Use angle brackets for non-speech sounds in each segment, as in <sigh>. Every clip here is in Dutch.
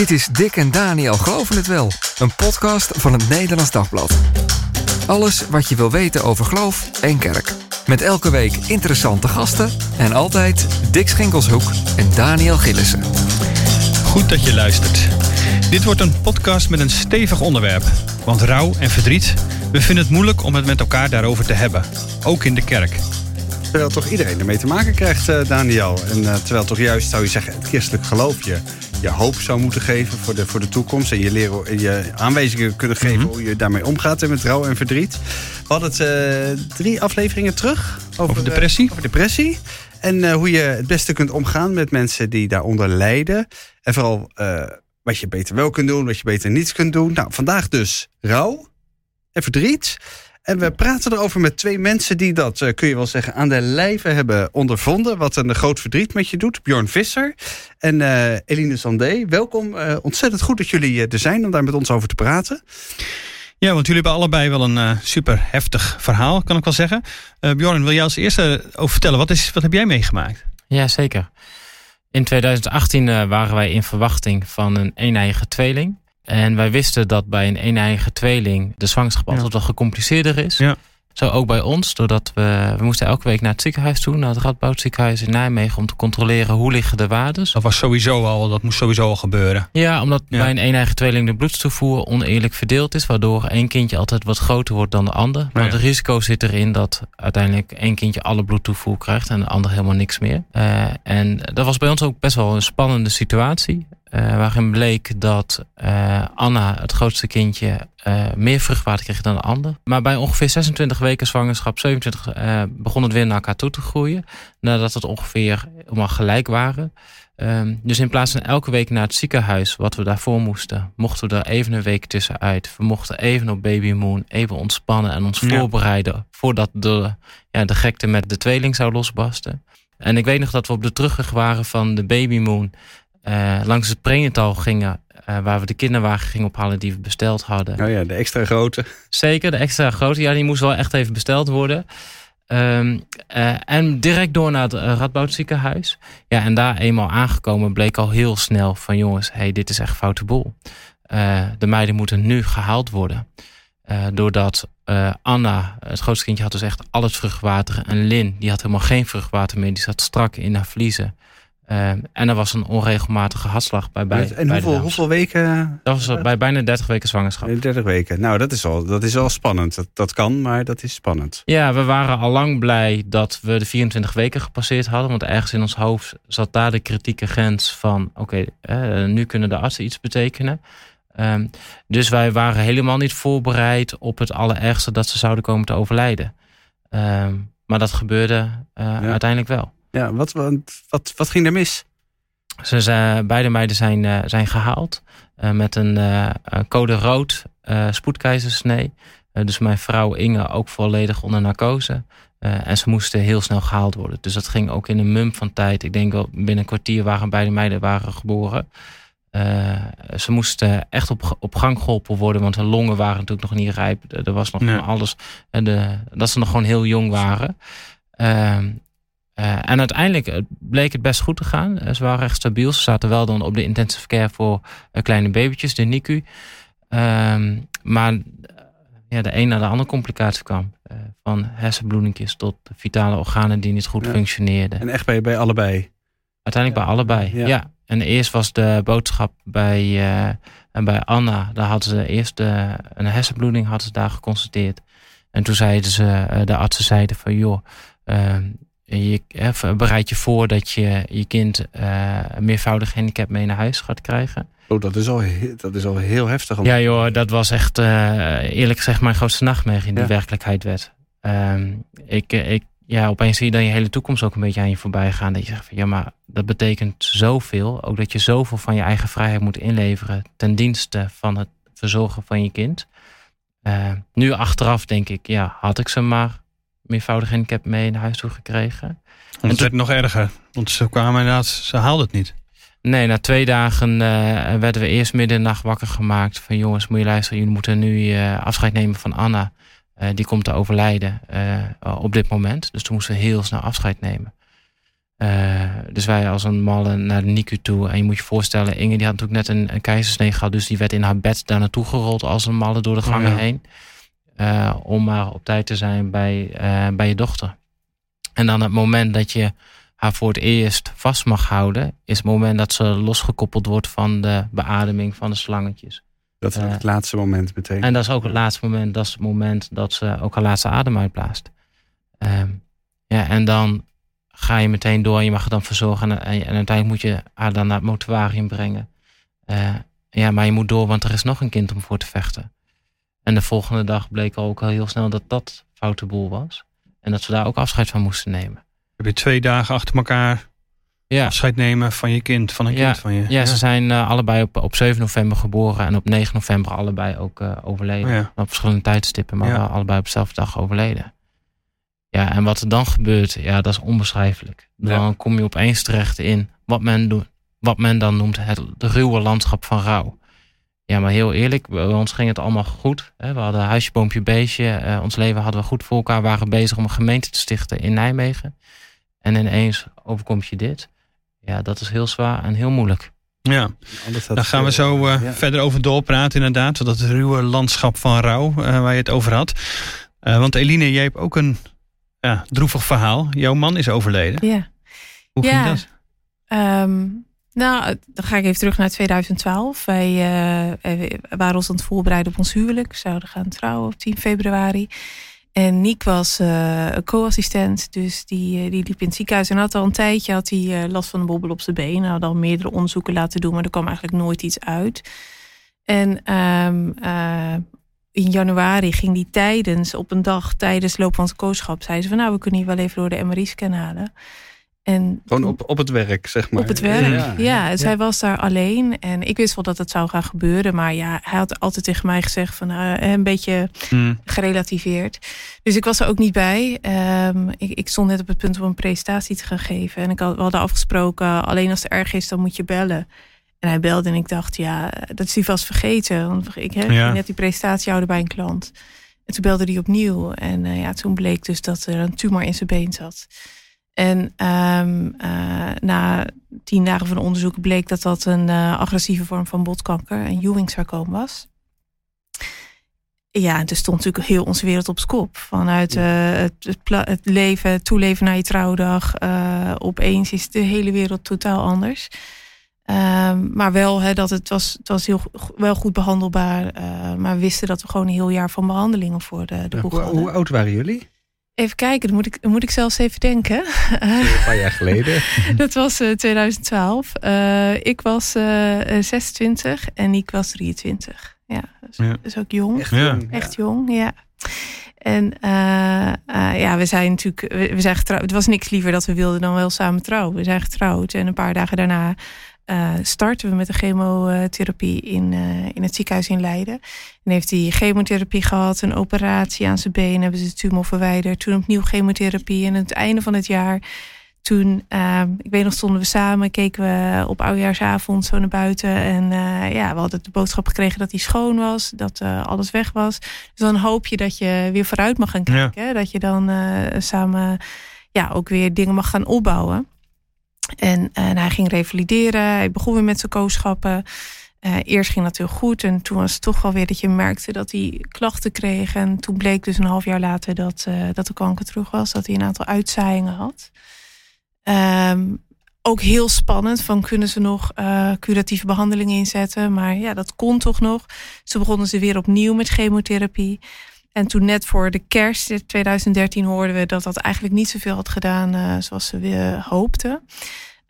Dit is Dick en Daniel Geloven het Wel, een podcast van het Nederlands Dagblad. Alles wat je wil weten over geloof en kerk. Met elke week interessante gasten en altijd Dick Schinkelshoek en Daniel Gillissen. Goed dat je luistert. Dit wordt een podcast met een stevig onderwerp. Want rouw en verdriet, we vinden het moeilijk om het met elkaar daarover te hebben. Ook in de kerk. Terwijl toch iedereen ermee te maken krijgt, uh, Daniel. En uh, terwijl toch juist, zou je zeggen, het christelijk geloof je, je hoop zou moeten geven voor de, voor de toekomst. En je, leren, je aanwijzingen kunnen geven mm -hmm. hoe je daarmee omgaat met rouw en verdriet. We hadden het uh, drie afleveringen terug over, over depressie. over depressie. En hoe je het beste kunt omgaan met mensen die daaronder lijden. En vooral wat je beter wel kunt doen, wat je beter niet kunt doen. Nou, vandaag dus rouw en verdriet. En we praten erover met twee mensen die dat, kun je wel zeggen, aan de lijve hebben ondervonden. Wat een groot verdriet met je doet. Bjorn Visser en uh, Eline Sandé. Welkom. Uh, ontzettend goed dat jullie er zijn om daar met ons over te praten. Ja, want jullie hebben allebei wel een uh, super heftig verhaal, kan ik wel zeggen. Bjorn, wil jij als eerste over vertellen? Wat, is, wat heb jij meegemaakt? Ja, zeker. In 2018 waren wij in verwachting van een een-eigen tweeling. En wij wisten dat bij een een-eigen tweeling de zwangerschap altijd wat gecompliceerder is. Ja. Zo ook bij ons, doordat we, we moesten elke week naar het ziekenhuis toe, naar het Radboud ziekenhuis in Nijmegen, om te controleren hoe liggen de waardes. Dat was sowieso al, dat moest sowieso al gebeuren. Ja, omdat ja. bij een een-eigen tweeling de bloedstoevoer oneerlijk verdeeld is, waardoor één kindje altijd wat groter wordt dan de ander. Maar ja. het risico zit erin dat uiteindelijk één kindje alle bloedtoevoer krijgt en de ander helemaal niks meer. Uh, en dat was bij ons ook best wel een spannende situatie. Uh, waarin bleek dat uh, Anna, het grootste kindje, uh, meer vruchtwater kreeg dan de ander. Maar bij ongeveer 26 weken zwangerschap, 27, begon het weer naar elkaar toe te groeien. Nadat het ongeveer helemaal gelijk waren. Um, dus in plaats van elke week naar het ziekenhuis, wat we daarvoor moesten, mochten we er even een week tussenuit. We mochten even op Baby Moon, even ontspannen en ons ja. voorbereiden voordat de, ja, de gekte met de tweeling zou losbarsten. En ik weet nog dat we op de terugweg waren van de Baby Moon. Uh, langs het prenatal gingen, uh, waar we de kinderwagen gingen ophalen die we besteld hadden. Oh ja, de extra grote. Zeker, de extra grote. Ja, die moest wel echt even besteld worden. Um, uh, en direct door naar het Radboud ziekenhuis. Ja, en daar eenmaal aangekomen bleek al heel snel van jongens, hey, dit is echt foute boel. de meiden moeten nu gehaald worden. doordat Anna, het grootste kindje, had dus echt al het vruchtwater. En Lin, die had helemaal geen vruchtwater meer. Die zat strak in haar vliezen. Uh, en er was een onregelmatige hartslag bij beide. En hoeveel, hoeveel weken? Dat was bij bijna 30 weken zwangerschap. 30 weken. Nou, dat is wel, dat is wel spannend. Dat, dat kan, maar dat is spannend. Ja, we waren al lang blij dat we de 24 weken gepasseerd hadden. Want ergens in ons hoofd zat daar de kritieke grens van... oké, okay, uh, nu kunnen de artsen iets betekenen. Um, dus wij waren helemaal niet voorbereid op het allerergste... dat ze zouden komen te overlijden. Um, maar dat gebeurde uh, ja. uiteindelijk wel. Ja, wat, wat, wat ging er mis? Ze zijn, beide meiden zijn, uh, zijn gehaald uh, met een uh, code rood spoedkeizersnee. dus mijn vrouw Inge ook volledig onder narcose. en ze moesten heel snel gehaald worden. Dus dat ging ook in een mum van tijd. Ik denk wel binnen een kwartier waren beide meiden waren geboren. ze moesten echt op, op gang geholpen worden, want hun longen waren natuurlijk nog niet rijp. Er was nog nee. alles. De, dat ze nog gewoon heel jong waren. Ehm, Uh, en uiteindelijk bleek het best goed te gaan. Ze waren echt stabiel. Ze zaten wel dan op de intensive care voor uh, kleine babytjes, de NICU. Um, maar ja, de een naar de andere complicatie kwam. Van hersenbloedingjes tot vitale organen die niet goed ja. functioneerden. En echt bij, bij allebei? Uiteindelijk bij allebei, ja. ja. En eerst was de boodschap bij, en bij Anna. Daar hadden ze eerst een hersenbloeding hadden ze daar geconstateerd. En toen zeiden ze, de artsen zeiden van joh ehm, je bereid je voor dat je je kind uh, een meervoudig handicap mee naar huis gaat krijgen. Oh, dat is al, dat is al heel heftig. Om... Ja joh, dat was echt uh, eerlijk gezegd mijn grootste nachtmerrie in die ja. werkelijkheid werd. Um, ik, ik, ja, opeens zie je dan je hele toekomst ook een beetje aan je voorbij gaan. Dat je zegt van ja, maar dat betekent zoveel. Ook dat je zoveel van je eigen vrijheid moet inleveren ten dienste van het verzorgen van je kind. Uh, nu achteraf denk ik, ja, had ik ze maar meervoudig handicap mee naar huis toe gekregen. En het werd nog erger, want ze kwamen inderdaad, ze haalden het niet. Nee, na twee dagen uh, werden we eerst midden in de nacht wakker gemaakt. Van jongens, moet je luisteren, jullie moeten nu uh, afscheid nemen van Anna. Uh, die komt te overlijden op dit moment. Dus toen moesten we heel snel afscheid nemen. Dus wij als een malle naar de NICU toe. En je moet je voorstellen, Inge die had natuurlijk net een, een keizersnee gehad. Dus die werd in haar bed daar naartoe gerold als een malle door de gangen oh heen. Uh, om maar op tijd te zijn bij, uh, bij je dochter. En dan het moment dat je haar voor het eerst vast mag houden... is het moment dat ze losgekoppeld wordt van de beademing van de slangetjes. Dat is het laatste moment meteen. En dat is ook het laatste moment. Dat is het moment dat ze ook haar laatste adem uitblaast. Uh, ja, en dan ga je meteen door. Je mag het dan verzorgen. En, en, uiteindelijk moet je haar dan naar het mortuarium brengen. Ja, maar je moet door, want er is nog een kind om voor te vechten. En de volgende dag bleek ook al heel snel dat dat foute boel was. En dat ze daar ook afscheid van moesten nemen. Heb je twee dagen achter elkaar ja. afscheid nemen van je kind, van een ja. kind van je? Ja, ja. ze zijn uh, allebei op, op 7 november geboren en op 9 november allebei ook uh, overleden. Oh, op verschillende tijdstippen, maar wel allebei op dezelfde dag overleden. Ja, en wat er dan gebeurt, ja, dat is onbeschrijfelijk. Dan kom je opeens terecht in wat men, do, wat men dan noemt het ruwe landschap van rouw. Ja, maar heel eerlijk, bij ons ging het allemaal goed. We hadden huisje, boompje, beestje. Uh, ons leven hadden we goed voor elkaar. We waren bezig om een gemeente te stichten in Nijmegen. En ineens overkomt je dit. Ja, dat is heel zwaar en heel moeilijk. Ja, daar gaan we zo uh, ja. verder over doorpraten inderdaad. Dat ruwe landschap van rouw uh, waar je het over had. want Eline, jij hebt ook een ja, droevig verhaal. Jouw man is overleden. Ja. Hoe ging dat? Um, nou, dan ga ik even terug naar 2012. Wij, uh, waren ons aan het voorbereiden op ons huwelijk. We zouden gaan trouwen op 10 februari. En Niek was een co-assistent, dus die, die liep in het ziekenhuis. En had al een tijdje had hij, last van een bobbel op zijn been. Hij had al meerdere onderzoeken laten doen, maar er kwam eigenlijk nooit iets uit. En um, in januari ging die tijdens, op een dag tijdens loop van zijn kooschap, zei ze van nou, we kunnen hier wel even door de MRI-scan halen. En Gewoon op, op het werk, zeg maar. Op het werk, ja. ja. Zij was daar alleen. En ik wist wel dat het zou gaan gebeuren. Maar ja, hij had altijd tegen mij gezegd van uh, een beetje hmm. gerelativeerd. Dus ik was er ook niet bij. Um, ik, ik, stond net op het punt om een presentatie te gaan geven. En ik had, we hadden afgesproken, alleen als het erg is, dan moet je bellen. En hij belde en ik dacht, ja, dat is hij vast vergeten. Want ik heb ja. net die presentatie houden bij een klant. En toen belde hij opnieuw. En uh, ja, toen bleek dus dat er een tumor in zijn been zat. En um, uh, na tien dagen van onderzoek bleek dat dat een uh, agressieve vorm van botkanker, een Ewing-sarcoom was. Ja, en toen stond natuurlijk heel onze wereld op kop. Vanuit uh, het, leven, het toeleven naar je trouwdag. opeens is de hele wereld totaal anders. Um, maar wel, hè, dat het was, het was heel, wel goed behandelbaar. maar we wisten dat we gewoon een heel jaar van behandelingen voor de, de boeg hoe, hadden. hoe oud waren jullie? Even kijken, dan moet ik, dan moet ik zelfs even denken. Een paar jaar geleden. <laughs> dat was uh, 2012. Uh, ik was uh, 26 en ik was 23. Ja, dus, ja. dus ook jong. Echt Ja. Echt jong, ja. En uh, ja, we zijn natuurlijk, we, we zijn getrouwd. Het was niks liever dat we wilden dan wel samen trouwen. We zijn getrouwd en een paar dagen daarna uh, starten we met de chemotherapie in, uh, in het ziekenhuis in Leiden. En heeft hij chemotherapie gehad, een operatie aan zijn been, hebben ze de tumor verwijderd. Toen opnieuw chemotherapie en aan het einde van het jaar, toen, uh, ik weet nog, stonden we samen, keken we op oudjaarsavond zo naar buiten. En uh, ja, we hadden de boodschap gekregen dat hij schoon was, dat alles weg was. Dus dan hoop je dat je weer vooruit mag gaan kijken. Ja. Dat je dan samen ja, ook weer dingen mag gaan opbouwen. En, en, hij ging revalideren. Hij begon weer met zijn kooschappen. Uh, eerst ging dat heel goed. En toen was het toch wel weer dat je merkte dat hij klachten kreeg. En toen bleek dus een half jaar later dat, uh, dat de kanker terug was. Dat hij een aantal uitzaaiingen had. Um, ook heel spannend. Van kunnen ze nog curatieve behandelingen inzetten? Maar ja, dat kon toch nog. Ze begonnen ze weer opnieuw met chemotherapie. En toen net voor de kerst 2013 hoorden we dat dat eigenlijk niet zoveel had gedaan uh, zoals ze weer hoopten.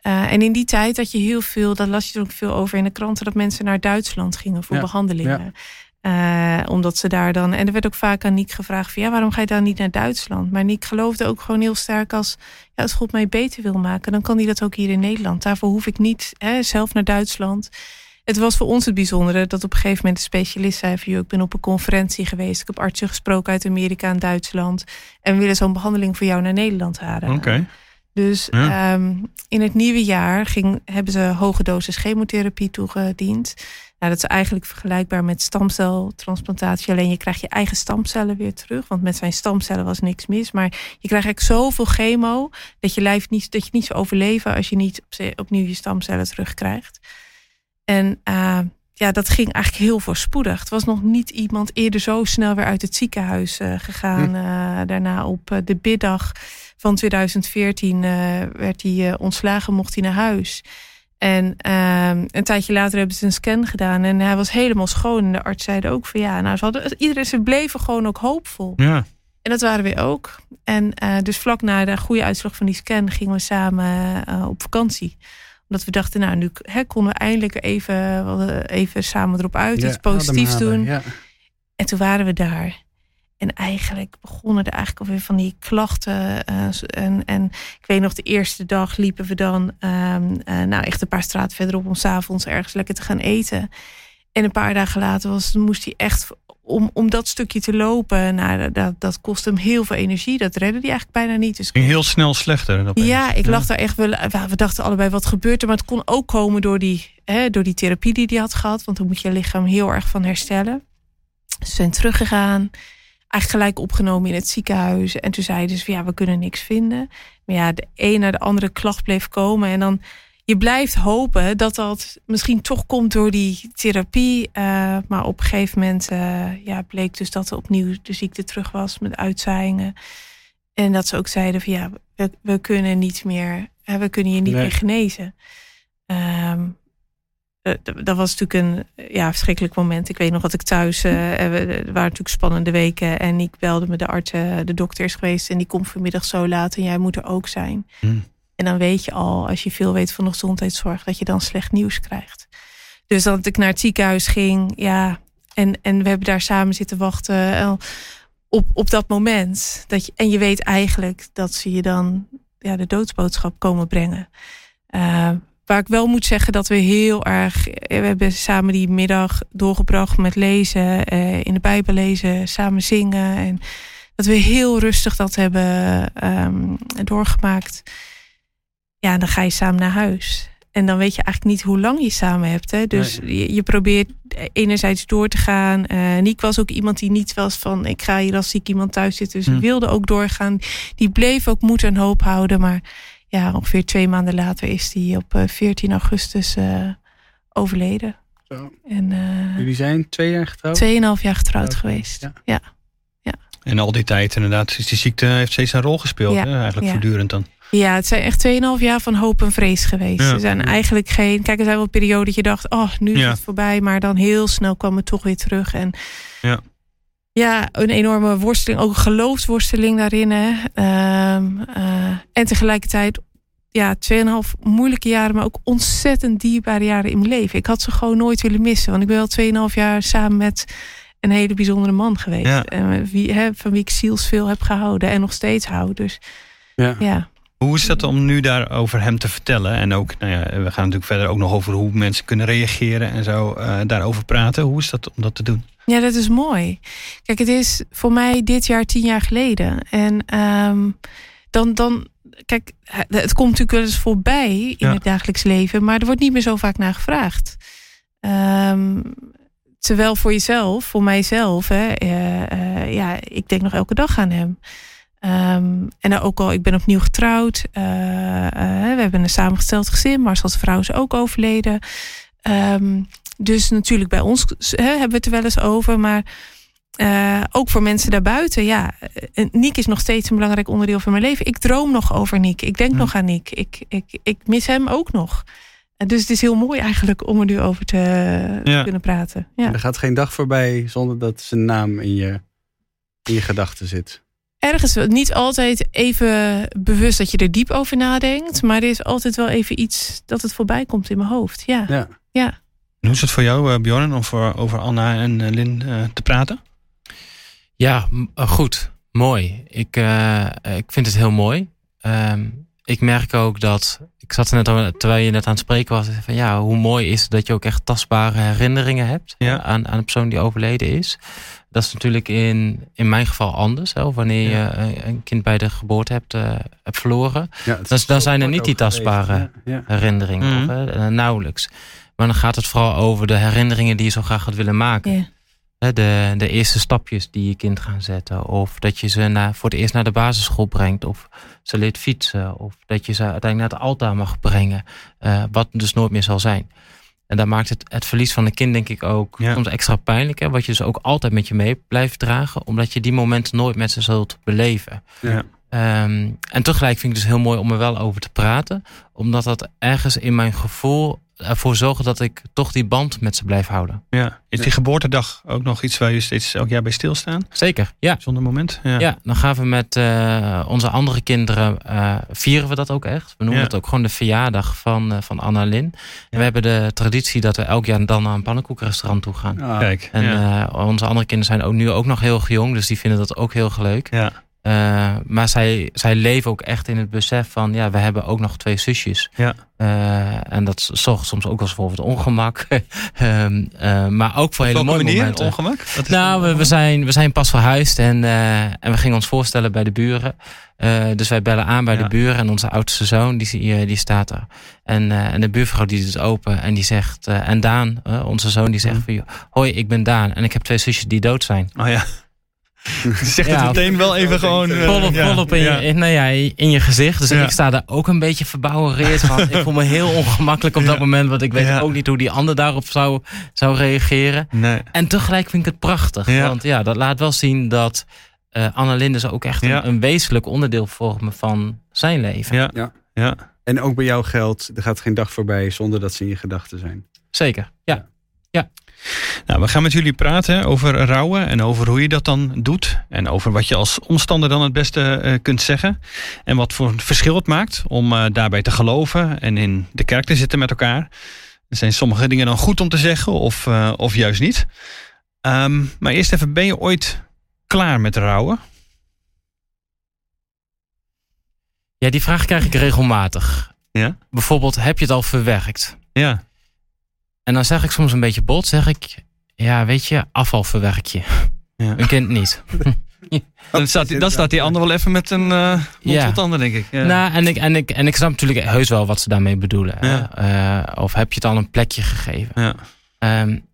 Uh, en in die tijd had je heel veel, daar las je ook veel over in de kranten, dat mensen naar Duitsland gingen voor Ja, behandelingen. Uh, omdat ze daar dan. En er werd ook vaak aan Niek gevraagd: van, ja, waarom ga je dan niet naar Duitsland? Maar Niek geloofde ook gewoon heel sterk als. Ja, als God mij beter wil maken, dan kan hij dat ook hier in Nederland. Daarvoor hoef ik niet hè, zelf naar Duitsland. Het was voor ons het bijzondere dat op een gegeven moment de specialist zei: van, Ik ben op een conferentie geweest. Ik heb artsen gesproken uit Amerika en Duitsland. En we willen zo'n behandeling voor jou naar Nederland halen. Oké. Dus ehm, in het nieuwe jaar ging, hebben ze hoge dosis chemotherapie toegediend. Nou, dat is eigenlijk vergelijkbaar met stamceltransplantatie. Alleen je krijgt je eigen stamcellen weer terug. Want met zijn stamcellen was niks mis. Maar je krijgt eigenlijk zoveel chemo dat je lijf niet, dat je niet zou overleven als je niet opnieuw je stamcellen terugkrijgt. En uh, ja, dat ging eigenlijk heel voorspoedig. Het was nog niet iemand eerder zo snel weer uit het ziekenhuis uh, gegaan. Hm. Uh, daarna op de biddag van 2014 werd hij ontslagen, mocht hij naar huis. En uh, een tijdje later hebben ze een scan gedaan en hij was helemaal schoon. En de arts zeiden ook van ja, nou, ze hadden, iedereen, ze bleven gewoon ook hoopvol. Ja. En dat waren we ook. En uh, dus vlak na de goede uitslag van die scan gingen we samen uh, op vakantie. Omdat we dachten, nou, nu hè, konden we eindelijk even, even samen erop uit, ja, iets positiefs doen. Ja. En toen waren we daar. En eigenlijk begonnen er eigenlijk alweer van die klachten. Uh, en, en ik weet nog, de eerste dag liepen we dan um, uh, nou echt een paar straten verderop om s'avonds ergens lekker te gaan eten. En een paar dagen later was, moest hij echt om, om dat stukje te lopen. Nou, dat, dat kostte hem heel veel energie. Dat redde hij eigenlijk bijna niet. Dus ging heel snel slechter. Ja, ik lag daar echt wel. We dachten allebei wat gebeurt er. Maar het kon ook komen door die, hè, door die therapie die hij had gehad. Want dan moet je lichaam heel erg van herstellen. Dus we zijn teruggegaan eigenlijk gelijk opgenomen in het ziekenhuis. En toen zeiden ze van ja, we kunnen niks vinden. Maar ja, de een naar de andere klacht bleef komen. En dan, je blijft hopen dat dat misschien toch komt door die therapie. Uh, maar op een gegeven moment uh, ja, bleek dus dat er opnieuw de ziekte terug was met uitzaaiingen. En dat ze ook zeiden van ja, we, we kunnen niet meer, we kunnen je niet nee. meer genezen. Um, uh, dat was natuurlijk een ja, verschrikkelijk moment. Ik weet nog dat ik thuis. Uh, er waren natuurlijk spannende weken. En ik belde me de arts, de dokter is geweest. En die komt vanmiddag zo laat. En jij moet er ook zijn. Hmm. En dan weet je al, als je veel weet van de gezondheidszorg, dat je dan slecht nieuws krijgt. Dus dat ik naar het ziekenhuis ging. Ja, en, en we hebben daar samen zitten wachten. Op, op dat moment. Dat je, en je weet eigenlijk dat ze je dan ja, de doodsboodschap komen brengen. Waar ik wel moet zeggen dat we heel erg. We hebben samen die middag doorgebracht met lezen, uh, in de Bijbel lezen, samen zingen. En dat we heel rustig dat hebben um, doorgemaakt. Ja, en dan ga je samen naar huis. En dan weet je eigenlijk niet hoe lang je samen hebt. Hè? Dus nee. je, je, probeert enerzijds door te gaan. Uh, Niek was ook iemand die niet was van... ik ga hier als ziek iemand thuis zitten. Dus hm. wilde ook doorgaan. Die bleef ook moed en hoop houden. Maar ja, ongeveer twee maanden later is hij op 14 augustus uh, overleden. Zo. En, uh, Jullie zijn twee jaar getrouwd? Tweeënhalf jaar getrouwd ja. geweest, ja. ja. ja. En al die tijd inderdaad, is die ziekte heeft steeds een rol gespeeld, ja. hè? eigenlijk ja. voortdurend dan. Ja, het zijn echt 2,5 jaar van hoop en vrees geweest. Er zijn eigenlijk geen. Kijk, er zijn wel perioden dat je dacht, oh, nu is het voorbij. Maar dan heel snel kwam het toch weer terug. En ja, ja een enorme worsteling. Ook een geloofsworsteling daarin. Hè. Um, uh, en tegelijkertijd, ja, 2,5 moeilijke jaren, maar ook ontzettend dierbare jaren in mijn leven. Ik had ze gewoon nooit willen missen. Want ik ben wel 2,5 jaar samen met een hele bijzondere man geweest. Ja. En wie, hè, van wie ik zielsveel heb gehouden en nog steeds hou. Dus ja. Hoe is dat om nu daarover hem te vertellen? En ook, nou ja, we gaan natuurlijk verder ook nog over hoe mensen kunnen reageren en zo uh, daarover praten. Hoe is dat om dat te doen? Ja, dat is mooi. Kijk, het is voor mij dit jaar tien jaar geleden. En um, dan, dan, kijk, het komt natuurlijk wel eens voorbij in Ja. het dagelijks leven, maar er wordt niet meer zo vaak naar gevraagd. Um, terwijl voor jezelf, voor mijzelf, hè, uh, uh, ja, ik denk nog elke dag aan hem. Um, en ook al, ik ben opnieuw getrouwd. Uh, we hebben een samengesteld gezin, maar zoals vrouw is ook overleden. Um, dus natuurlijk bij ons hè, hebben we het er wel eens over. Maar uh, ook voor mensen daarbuiten. Ja, Niek is nog steeds een belangrijk onderdeel van mijn leven. Ik droom nog over Niek. Ik denk Hm. nog aan Niek. Ik, ik, ik mis hem ook nog. En Dus het is heel mooi eigenlijk om er nu over te, Ja. te kunnen praten. Ja. Er gaat geen dag voorbij zonder dat zijn naam in je, in je gedachten zit. Ergens wel. Niet altijd even bewust dat je er diep over nadenkt. Maar er is altijd wel even iets dat het voorbij komt in mijn hoofd. Ja. Ja. ja. En hoe is het voor jou, uh, Bjorn, om voor, over Anna en uh, Lin uh, te praten? Ja, uh, goed. Mooi. Ik, uh, ik vind het heel mooi. Um, ik merk ook dat. Ik zat er net al, terwijl je net aan het spreken was. Van ja, hoe mooi is het dat je ook echt tastbare herinneringen hebt Ja. aan, aan een persoon die overleden is. Dat is natuurlijk in, in mijn geval anders. Hè, wanneer je eh, een kind bij de geboorte hebt, uh, hebt verloren. Ja, dan, dan zijn er niet die tastbare herinneringen. Mhm. of, nauwelijks. Maar dan gaat het vooral over de herinneringen die je zo graag had willen maken. De, de eerste stapjes die je kind gaan zetten. Of dat je ze naar, voor het eerst naar de basisschool brengt. Of ze leert fietsen. Of dat je ze uiteindelijk naar het altaar mag brengen. Uh, wat dus nooit meer zal zijn. En daar maakt het, het verlies van een kind denk ik ook soms extra pijnlijk. Hè? Wat je dus ook altijd met je mee blijft dragen. Omdat je die momenten nooit met ze zult beleven. Ja. Um, en tegelijk vind ik het dus heel mooi om er wel over te praten. Omdat dat ergens in mijn gevoel ervoor zorgen dat ik toch die band met ze blijf houden. Ja. Is die geboortedag ook nog iets waar je steeds elk jaar bij stilstaan? Zeker, ja. Zonder moment? Ja, ja dan gaan we met uh, onze andere kinderen, uh, vieren we dat ook echt. We noemen het ook gewoon de verjaardag van, uh, van Anna Lin. En we hebben de traditie dat we elk jaar dan naar een pannenkoekrestaurant toe gaan. Ah. Kijk. En onze andere kinderen zijn ook nu ook nog heel jong, dus die vinden dat ook heel leuk. Ja. Uh, maar zij, zij leven ook echt in het besef van, ja, we hebben ook nog twee zusjes. Ja. Uh, en dat zorgt soms ook wel eens voor het ongemak. um, <laughs> uh, maar ook voor hele mooie momenten. ongemak? Wat nou, we, we, zijn, we zijn pas verhuisd en, en we gingen ons voorstellen bij de buren. dus wij bellen aan bij ja. de buren en onze oudste zoon, die, die staat er. En, en de buurvrouw die doet open en die zegt, en Daan, onze zoon, die zegt mm. van, hoi, ik ben Daan en ik heb twee zusjes die dood zijn. Oh ja. <laughs> Zeg het meteen wel even gewoon... Uh, volop, volop in, je, nou ja, in je gezicht. Dus ik sta daar ook een beetje verbouwereerd van. ik voel me heel <laughs> ongemakkelijk op dat moment. Want ik weet ook niet hoe die ander daarop zou, zou reageren. Nee. En tegelijk vind ik het prachtig. Want ja, dat laat wel zien dat uh, Anne Lindes ook echt een, een, wezenlijk onderdeel vormen van zijn leven. Ja. Ja. ja. En ook bij jou geldt, er gaat geen dag voorbij zonder dat ze in je gedachten zijn. Zeker, ja. ja. Nou, we gaan met jullie praten over rouwen en over hoe je dat dan doet. En over wat je als omstander dan het beste uh, kunt zeggen. En wat voor verschil het maakt om uh, daarbij te geloven en in de kerk te zitten met elkaar. Er zijn sommige dingen dan goed om te zeggen of, uh, of juist niet. Um, maar eerst even, ben je ooit klaar met rouwen? Ja, die vraag krijg ik regelmatig. Ja? Bijvoorbeeld, heb je het al verwerkt? Ja. En dan zeg ik soms een beetje bot, zeg ik, ja, weet je, afvalverwerk je. Ja. Een kind niet. <laughs> Dan staat, die, dan staat die ander wel even met een uh, ja. tot ander, denk ik. Ja. Nou, en ik, en, ik, en ik snap natuurlijk heus wel wat ze daarmee bedoelen. Ja. Uh, of heb je het al een plekje gegeven? Ja. Um,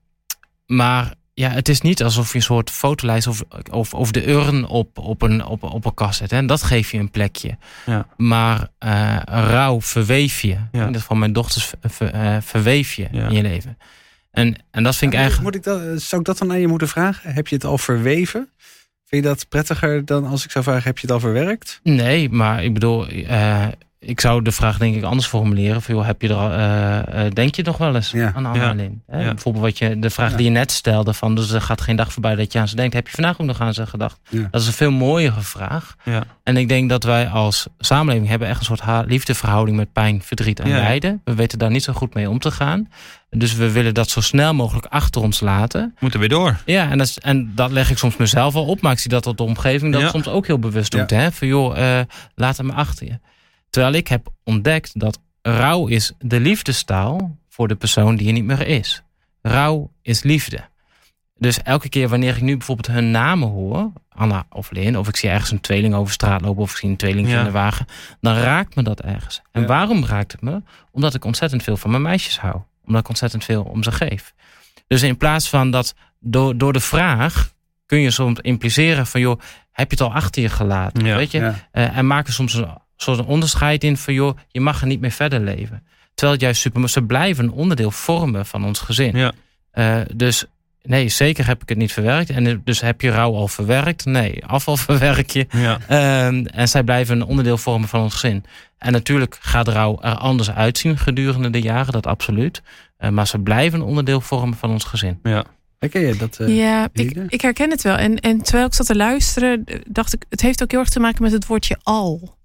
maar ja, het is niet alsof je een soort fotolijst of, of, of de urn op, op, een, op, op een kast zet. Hè? En dat geef je een plekje. Ja. Maar uh, rouw verweef je. Ja. In van mijn dochters ver, uh, verweef je in je leven. En, en dat vind ik eigenlijk... Moet ik dat, zou ik dat dan aan je moeten vragen? Heb je het al verweven? Vind je dat prettiger dan als ik zou vragen, heb je het al verwerkt? Nee, maar ik bedoel, uh, ik zou de vraag denk ik anders formuleren. Van, joh, heb je er, uh, uh, denk je nog wel eens ja. aan Anna ja. Hè? Ja. Bijvoorbeeld wat je, de vraag die je net stelde. Van, dus er gaat geen dag voorbij dat je aan ze denkt. Heb je vandaag ook nog aan ze gedacht? Dat is een veel mooiere vraag. En ik denk dat wij als samenleving hebben echt een soort liefdeverhouding met pijn, verdriet en lijden. We weten daar niet zo goed mee om te gaan. Dus we willen dat zo snel mogelijk achter ons laten. Moeten we door. Ja, en dat, is, en dat leg ik soms mezelf al op. Maar ik zie dat tot de omgeving dat soms ook heel bewust doet. Hè? Van joh, uh, laat hem achter je. Terwijl ik heb ontdekt dat rouw is de liefdestaal voor de persoon die er niet meer is. Rouw is liefde. Dus elke keer wanneer ik nu bijvoorbeeld hun namen hoor, Anna of Lin, of ik zie ergens een tweeling over straat lopen, of ik zie een tweeling in de wagen, dan raakt me dat ergens. En waarom raakt het me? Omdat ik ontzettend veel van mijn meisjes hou. Omdat ik ontzettend veel om ze geef. Dus in plaats van dat door, door de vraag kun je soms impliceren van joh, heb je het al achter je gelaten? weet je? Uh, en maken soms een soort onderscheid in van joh, je mag er niet meer verder leven. Terwijl het juist super, maar ze blijven een onderdeel vormen van ons gezin. Ja. Uh, dus nee, zeker heb ik het niet verwerkt. En dus heb je rouw al verwerkt? Nee, afval <laughs> verwerk je. Ja. Uh, en zij blijven een onderdeel vormen van ons gezin. En natuurlijk gaat rouw er anders uitzien gedurende de jaren, dat absoluut. Uh, maar ze blijven een onderdeel vormen van ons gezin. Ja. Herken je dat? Uh, ja, ik, ik, herken het wel. En, en terwijl ik zat te luisteren, dacht ik, het heeft ook heel erg te maken met het woordje al.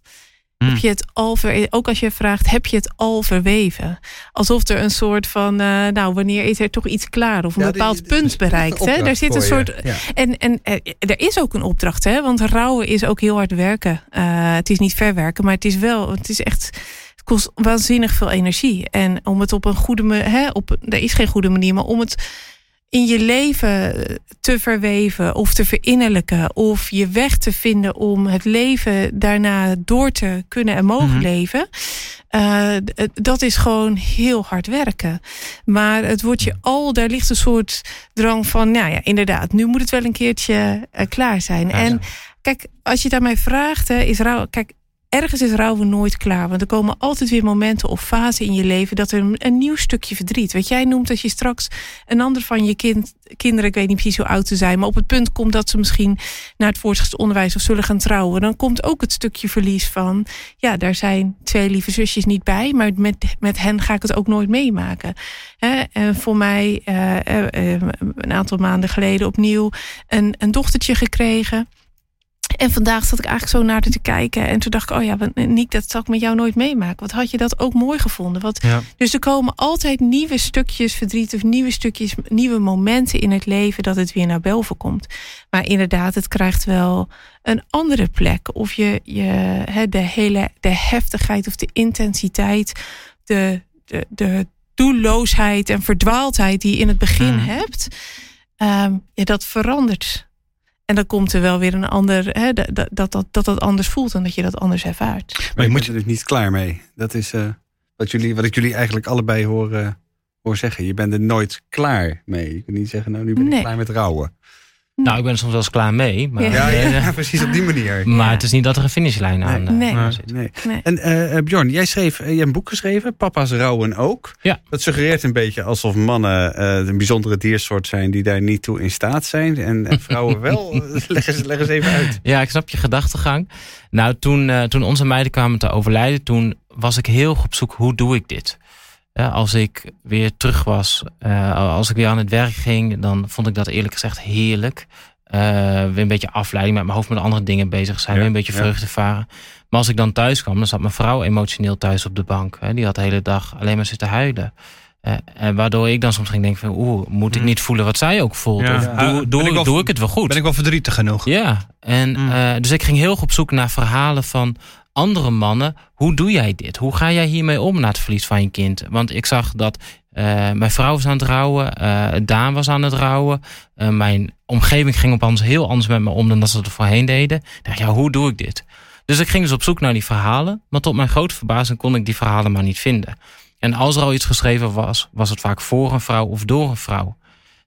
Heb hmm. je het al ver, ook als je vraagt, heb je het al verweven? Alsof er een soort van, uh, nou, wanneer is er toch iets klaar of een bepaald punt bereikt? Hè? Daar zit een soort. En, en er, er is ook een opdracht, hè? Want rouwen is ook heel hard werken. Uh, het is niet verwerken, maar het is wel, het is echt. Het kost waanzinnig veel energie. En om het op een goede manier, op, er is geen goede manier, maar om het in je leven te verweven of te verinnerlijken of je weg te vinden om het leven daarna door te kunnen en mogen mhm. leven. Uh, dat is gewoon heel hard werken. Maar het wordt je al, daar ligt een soort drang van, nou ja, inderdaad, nu moet het wel een keertje uh, klaar zijn. en kijk, als je mij vraagt, hè, is rouw, kijk, ergens is rouwen nooit klaar. Want er komen altijd weer momenten of fasen in je leven dat er een, nieuw stukje verdriet. Wat jij noemt als je straks een ander van je kind, kinderen, ik weet niet precies hoe oud ze zijn, maar op het punt komt dat ze misschien naar het voortgezet onderwijs of zullen gaan trouwen, dan komt ook het stukje verlies van, ja, daar zijn twee lieve zusjes niet bij, maar met, met hen ga ik het ook nooit meemaken. en voor mij uh, uh, een aantal maanden geleden opnieuw een, een dochtertje gekregen. En vandaag zat ik eigenlijk zo naar te kijken. En toen dacht ik, oh ja, Niek, dat zal ik met jou nooit meemaken. Wat had je dat ook mooi gevonden? Wat, Dus er komen altijd nieuwe stukjes verdriet... of nieuwe stukjes, nieuwe momenten in het leven... dat het weer naar boven komt. Maar inderdaad, het krijgt wel een andere plek. Of je, je de hele de heftigheid of de intensiteit... de, de, de doelloosheid en verdwaaldheid die je in het begin mhm. hebt... Um, ja, dat verandert en dan komt er wel weer een ander, hè, dat, dat, dat, dat dat anders voelt en dat je dat anders ervaart. Maar je moet je dus niet klaar mee. Dat is uh, wat, jullie, wat ik jullie eigenlijk allebei hoor, hoor zeggen. Je bent er nooit klaar mee. Je kunt niet zeggen, nou nu ben ik klaar met rouwen. Nou, ik ben soms wel eens klaar mee. Maar ja. Ja, <laughs> precies op die manier. Maar het is niet dat er een finishlijn aan nee. Zit. Nee. En uh, Bjorn, jij schreef je hebt een boek geschreven, Papa's Rouwen ook. Ja. Dat suggereert een beetje alsof mannen uh, een bijzondere diersoort zijn die daar niet toe in staat zijn. En, en <laughs> vrouwen wel. <laughs> leg, eens, leg eens even uit. Ja, ik snap je gedachtegang. Nou, toen, toen onze meiden kwamen te overlijden, toen was ik heel op zoek, hoe doe ik dit? Als ik weer terug was, als ik weer aan het werk ging, dan vond ik dat eerlijk gezegd heerlijk. Uh, weer een beetje afleiding met mijn hoofd met andere dingen bezig zijn. weer een beetje vreugde varen. Maar als ik dan thuis kwam, dan zat mijn vrouw emotioneel thuis op de bank. Hè. Die had de hele dag alleen maar zitten huilen. Uh, en waardoor ik dan soms ging denken van... oeh, moet ik hmm. niet voelen wat zij ook voelt? Of doe, doe, ik, doe ik het wel goed? Ben ik wel verdrietig genoeg? Ja, en, hmm. uh, dus ik ging heel op zoek naar verhalen van andere mannen. Hoe doe jij dit? Hoe ga jij hiermee om na het verlies van je kind? Want ik zag dat uh, mijn vrouw was aan het rouwen. Uh, Daan was aan het rouwen. Uh, mijn omgeving ging op anders heel anders met me om dan dat ze het voorheen deden. Ik dacht, ja, hoe doe ik dit? Dus ik ging dus op zoek naar die verhalen. Maar tot mijn grote verbazing kon ik die verhalen maar niet vinden. En als er al iets geschreven was, was het vaak voor een vrouw of door een vrouw.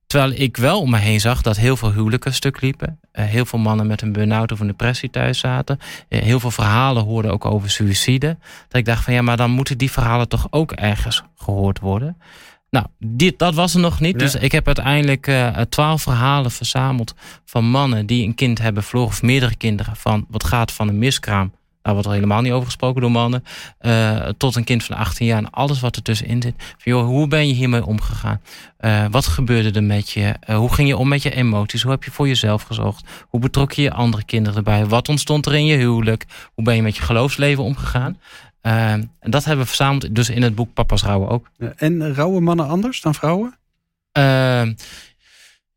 Terwijl ik wel om me heen zag dat heel veel huwelijken stuk liepen. Uh, heel veel mannen met een burn-out of een depressie thuis zaten. Uh, heel veel verhalen hoorden ook over suïcide. Dat ik dacht van ja, maar dan moeten die verhalen toch ook ergens gehoord worden. Nou, dit, dat was er nog niet. Dus ik heb uiteindelijk uh, twaalf verhalen verzameld van mannen die een kind hebben verloren. Of meerdere kinderen. Van wat gaat van een miskraam daar wordt er helemaal niet over gesproken door mannen. Uh, tot een kind van 18 jaar en alles wat er tussenin zit. Van, joh, hoe ben je hiermee omgegaan? Uh, wat gebeurde er met je? Uh, hoe ging je om met je emoties? Hoe heb je voor jezelf gezorgd? Hoe betrok je je andere kinderen erbij? Wat ontstond er in je huwelijk? Hoe ben je met je geloofsleven omgegaan? en dat hebben we verzameld dus in het boek Papa's Rouwen ook. En rouwen mannen anders dan vrouwen?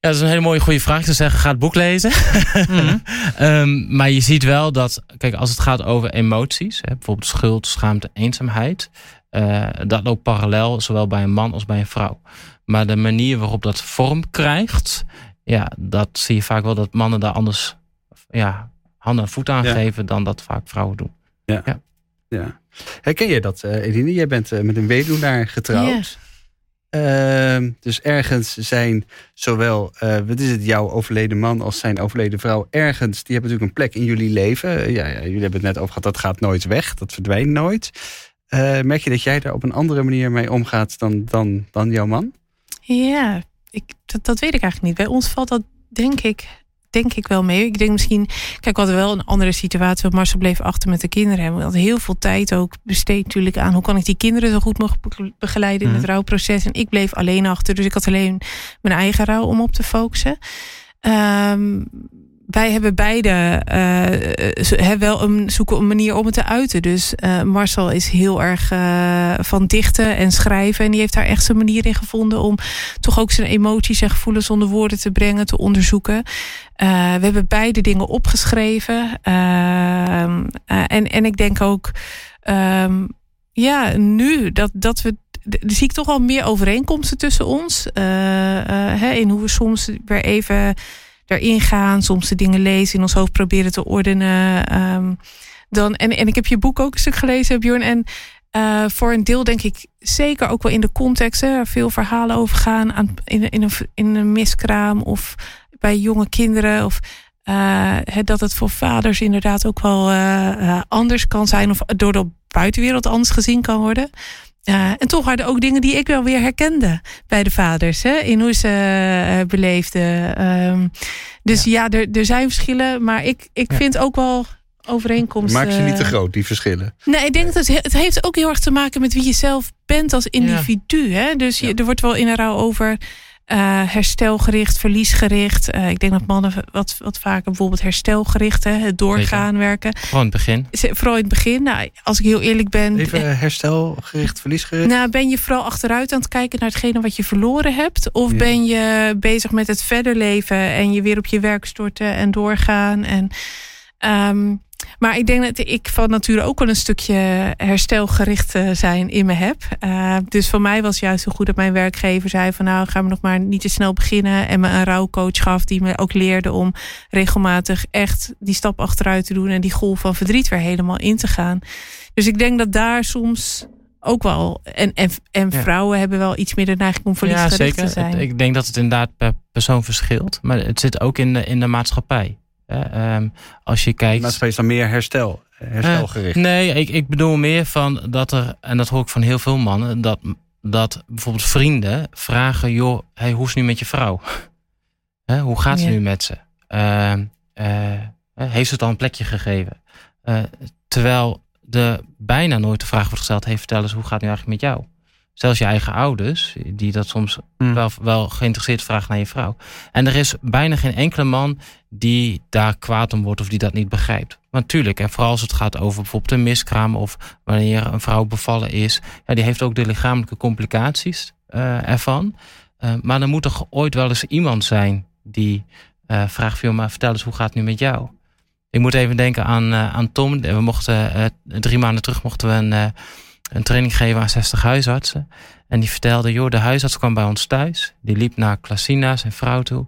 Ja, dat is een hele mooie goede vraag te zeggen. Ga het boek lezen. Mhm. <laughs> Ehm, maar je ziet wel dat, kijk, als het gaat over emoties, hè, bijvoorbeeld schuld, schaamte, eenzaamheid, uh, dat loopt parallel, zowel bij een man als bij een vrouw. Maar de manier waarop dat vorm krijgt, ja, dat zie je vaak wel dat mannen daar anders ja, handen en voet aan geven dan dat vaak vrouwen doen. Ja. ja. ja. Herken je dat, uh, Eline? Jij bent uh, met een weduwnaar getrouwd. Ehm, dus ergens zijn zowel, uh, wat is het, jouw overleden man als zijn overleden vrouw, ergens, die hebben natuurlijk een plek in jullie leven. Ja, ja jullie hebben het net over gehad, dat gaat nooit weg, dat verdwijnt nooit. Uh, merk je dat jij daar op een andere manier mee omgaat dan, dan, dan jouw man? Ja, ik, dat, dat weet ik eigenlijk niet. Bij ons valt dat denk ik denk ik wel mee. Ik denk misschien, kijk, we hadden wel een andere situatie. Want Marcel bleef achter met de kinderen. We hadden heel veel tijd ook besteed natuurlijk aan hoe kan ik die kinderen zo goed mogelijk begeleiden in het mhm. rouwproces. En ik bleef alleen achter. Dus ik had alleen mijn eigen rouw om op te focussen. Um, wij hebben beide uh, wel een, zoeken een manier om het te uiten. Dus uh, Marcel is heel erg uh, van dichten en schrijven. En die heeft daar echt zijn manier in gevonden om toch ook zijn emoties en gevoelens onder woorden te brengen, te onderzoeken. we hebben beide dingen opgeschreven. Ehm, en, en ik denk ook. Um, ja, nu dat, dat we zie ik toch wel meer overeenkomsten tussen ons. Hè, in hoe we soms weer even erin gaan. Soms de dingen lezen in ons hoofd proberen te ordenen. Um, dan, en, en ik heb je boek ook een stuk gelezen, Bjorn. En uh, voor een deel denk ik zeker ook wel in de context. Hè, veel verhalen over gaan aan, in, in, een, in een miskraam of bij jonge kinderen. Of uh, dat het voor vaders inderdaad ook wel uh, anders kan zijn. Of door de buitenwereld anders gezien kan worden. Uh, en toch waren er ook dingen die ik wel weer herkende bij de vaders. Hè, in hoe ze uh, beleefden. Um, dus ja, ja er, er zijn verschillen. Maar ik, ik ja. vind ook wel overeenkomsten. Maak ze niet te groot, die verschillen. Nee, ik denk dat het, het heeft ook heel erg te maken met wie je zelf bent als individu. Hè? Dus je, er wordt wel in een rouw over herstelgericht, verliesgericht. Uh, ik denk dat mannen wat, wat vaker bijvoorbeeld herstelgericht, hè, het doorgaan Zeker. werken. Vooral in het begin. Vooral in het begin. Nou, als ik heel eerlijk ben. Even herstelgericht, verliesgericht. Nou, ben je vooral achteruit aan het kijken naar hetgene wat je verloren hebt? Of ja. ben je bezig met het verder leven en je weer op je werk storten en doorgaan? En um, maar ik denk dat ik van nature ook wel een stukje herstelgericht zijn in me heb. Uh, dus voor mij was het juist zo goed dat mijn werkgever zei van nou gaan we nog maar niet te snel beginnen. En me een rouwcoach gaf die me ook leerde om regelmatig echt die stap achteruit te doen. En die golf van verdriet weer helemaal in te gaan. Dus ik denk dat daar soms ook wel. En, en, en vrouwen ja. hebben wel iets meer de neiging om verliesgericht ja, te zijn. Ik denk dat het inderdaad per persoon verschilt. Maar het zit ook in de, in de maatschappij. Uh, um, als je kijkt. Maatschappij is dan meer herstel, herstelgericht. Uh, nee, ik, ik bedoel meer van dat er, en dat hoor ik van heel veel mannen, dat, dat bijvoorbeeld vrienden vragen: joh, hey, hoe is het nu met je vrouw? <laughs> He, hoe gaat het ja. nu met ze? Uh, heeft ze het al een plekje gegeven? terwijl de bijna nooit de vraag wordt gesteld: hey, vertel eens, hoe gaat het nu eigenlijk met jou? Zelfs je eigen ouders, die dat soms mm. wel, wel geïnteresseerd vragen naar je vrouw. En er is bijna geen enkele man die daar kwaad om wordt of die dat niet begrijpt. Natuurlijk, en vooral als het gaat over bijvoorbeeld een miskraam of wanneer een vrouw bevallen is, ja, die heeft ook de lichamelijke complicaties uh, ervan. Uh, maar er moet toch ooit wel eens iemand zijn die uh, vraagt: joh, maar vertel eens, hoe gaat het nu met jou? Ik moet even denken aan, aan Tom. We mochten drie maanden terug mochten we een een training geven aan 60 huisartsen. En die vertelde, joh, de huisarts kwam bij ons thuis. Die liep naar Klasina, zijn vrouw toe.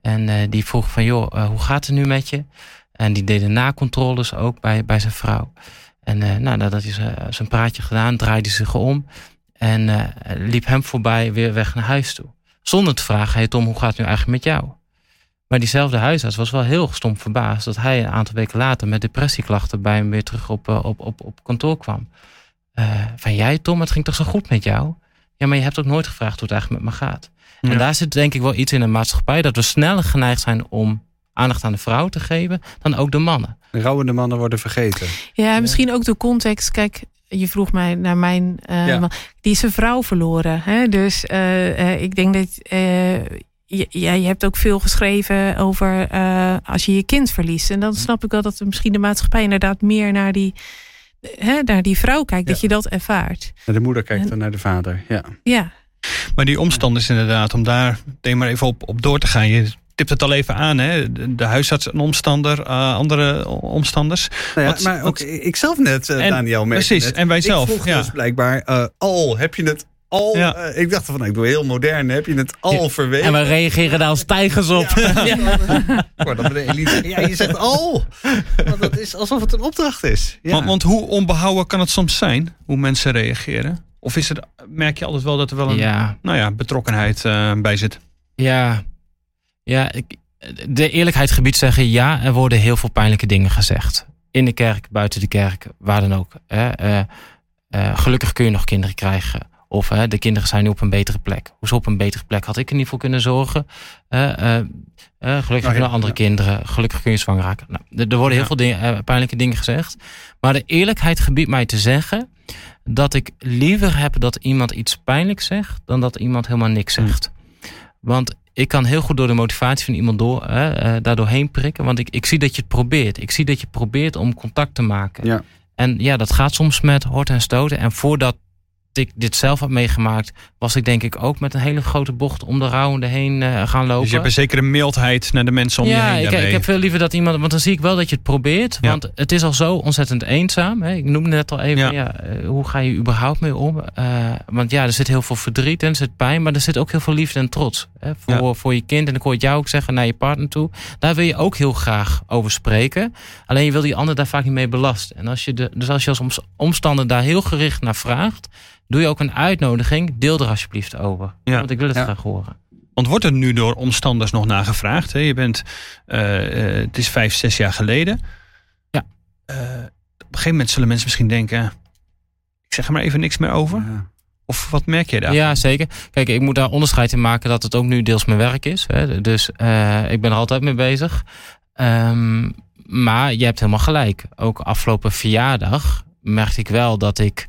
En uh, die vroeg van, joh, uh, hoe gaat het nu met je? En die deden nakontroles ook bij, bij zijn vrouw. En uh, nou, nadat hij zijn praatje gedaan, draaide hij zich om. En liep hem voorbij weer weg naar huis toe. Zonder te vragen, hey Tom, hoe gaat het nu eigenlijk met jou? Maar diezelfde huisarts was wel heel stom verbaasd... dat hij een aantal weken later met depressieklachten... bij hem weer terug op, op, op, op kantoor kwam. Uh, van jij Tom, het ging toch zo goed met jou? Ja, maar je hebt ook nooit gevraagd hoe het eigenlijk met me gaat. Ja. En daar zit denk ik wel iets in de maatschappij... dat we sneller geneigd zijn om aandacht aan de vrouw te geven... dan ook de mannen. De rouwende mannen worden vergeten. Ja, misschien ook de context. Kijk, je vroeg mij naar mijn uh, ja. man. Die is zijn vrouw verloren. Hè? Dus uh, ik denk dat... Je, ja, je hebt ook veel geschreven over als je je kind verliest. En dan snap ik wel dat misschien de maatschappij inderdaad meer naar die hè, naar die vrouw kijkt, ja. dat je dat ervaart. De moeder kijkt en, dan naar de vader, ja. Ja. Maar die omstanders inderdaad, om daar maar even op, op door te gaan. Je tipt het al even aan, hè? De huisarts een omstander, uh, andere omstanders. Nou ja, wat, maar ook ik zelf net, uh, en, Daniel. Precies, net. en wij zelf. Ik vroeg ja. dus blijkbaar, uh, al heb je het al. Ja. Uh, ik dacht van, ik doe heel modern. Heb je het al ja. verweten? En we reageren daar als tijgers op. Ja, <laughs> ja. <laughs> dan Elite, ja, je zegt al. Want dat is alsof het een opdracht is. Want, want, hoe onbehouden kan het soms zijn? Hoe mensen reageren? Of is er, merk je altijd wel dat er wel een Nou ja, betrokkenheid uh, bij zit? Ja, ja ik, de eerlijkheid gebied zeggen ja, er worden heel veel pijnlijke dingen gezegd. In de kerk, buiten de kerk, waar dan ook. Uh, gelukkig kun je nog kinderen krijgen. Of hè, de kinderen zijn nu op een betere plek. Hoezo op een betere plek had ik in ieder geval kunnen zorgen? Uh, uh, uh, gelukkig nou, andere ja. kinderen. Gelukkig kun je zwanger raken. Nou, er worden heel ja. veel dingen, pijnlijke dingen gezegd. Maar de eerlijkheid gebiedt mij te zeggen... dat ik liever heb dat iemand iets pijnlijks zegt... dan dat iemand helemaal niks zegt. Mm. Want ik kan heel goed door de motivatie van iemand door, daardoor heen prikken. Want ik, ik zie dat je het probeert. Ik zie dat je probeert om contact te maken. Ja. En ja, dat gaat soms met horten en stoten. En voordat ik dit zelf had meegemaakt, was ik denk ik ook met een hele grote bocht om de rouwende heen uh, gaan lopen. Dus je hebt een zekere mildheid naar de mensen om ja, je heen. Ja, ik, ik, heb veel liever dat iemand, want dan zie ik wel dat je het probeert. Want het is al zo ontzettend eenzaam. Hè. Ik noemde net al even, ja. Eh, hoe ga je überhaupt mee om? Uh, want ja, er zit heel veel verdriet en er zit pijn, maar er zit ook heel veel liefde en trots. Hè, voor, voor je kind. En ik hoor het jou ook zeggen naar je partner toe. Daar wil je ook heel graag over spreken. Alleen je wil die ander daar vaak niet mee belasten. En als je de, dus als je als omstander daar heel gericht naar vraagt doe je ook een uitnodiging. Deel er alsjeblieft over. Ja. Want ik wil het graag horen. Want wordt er nu door omstanders nog nagevraagd? Hè? Je bent, uh, het is vijf, zes jaar geleden. Ja. Uh, op een gegeven moment zullen mensen misschien denken... ik zeg er maar even niks meer over. Ja. Of wat merk je daar? Ja, zeker. Kijk, ik moet daar onderscheid in maken dat het ook nu deels mijn werk is. Hè. Dus uh, ik ben er altijd mee bezig. Um, maar je hebt helemaal gelijk. Ook afgelopen verjaardag merkte ik wel dat ik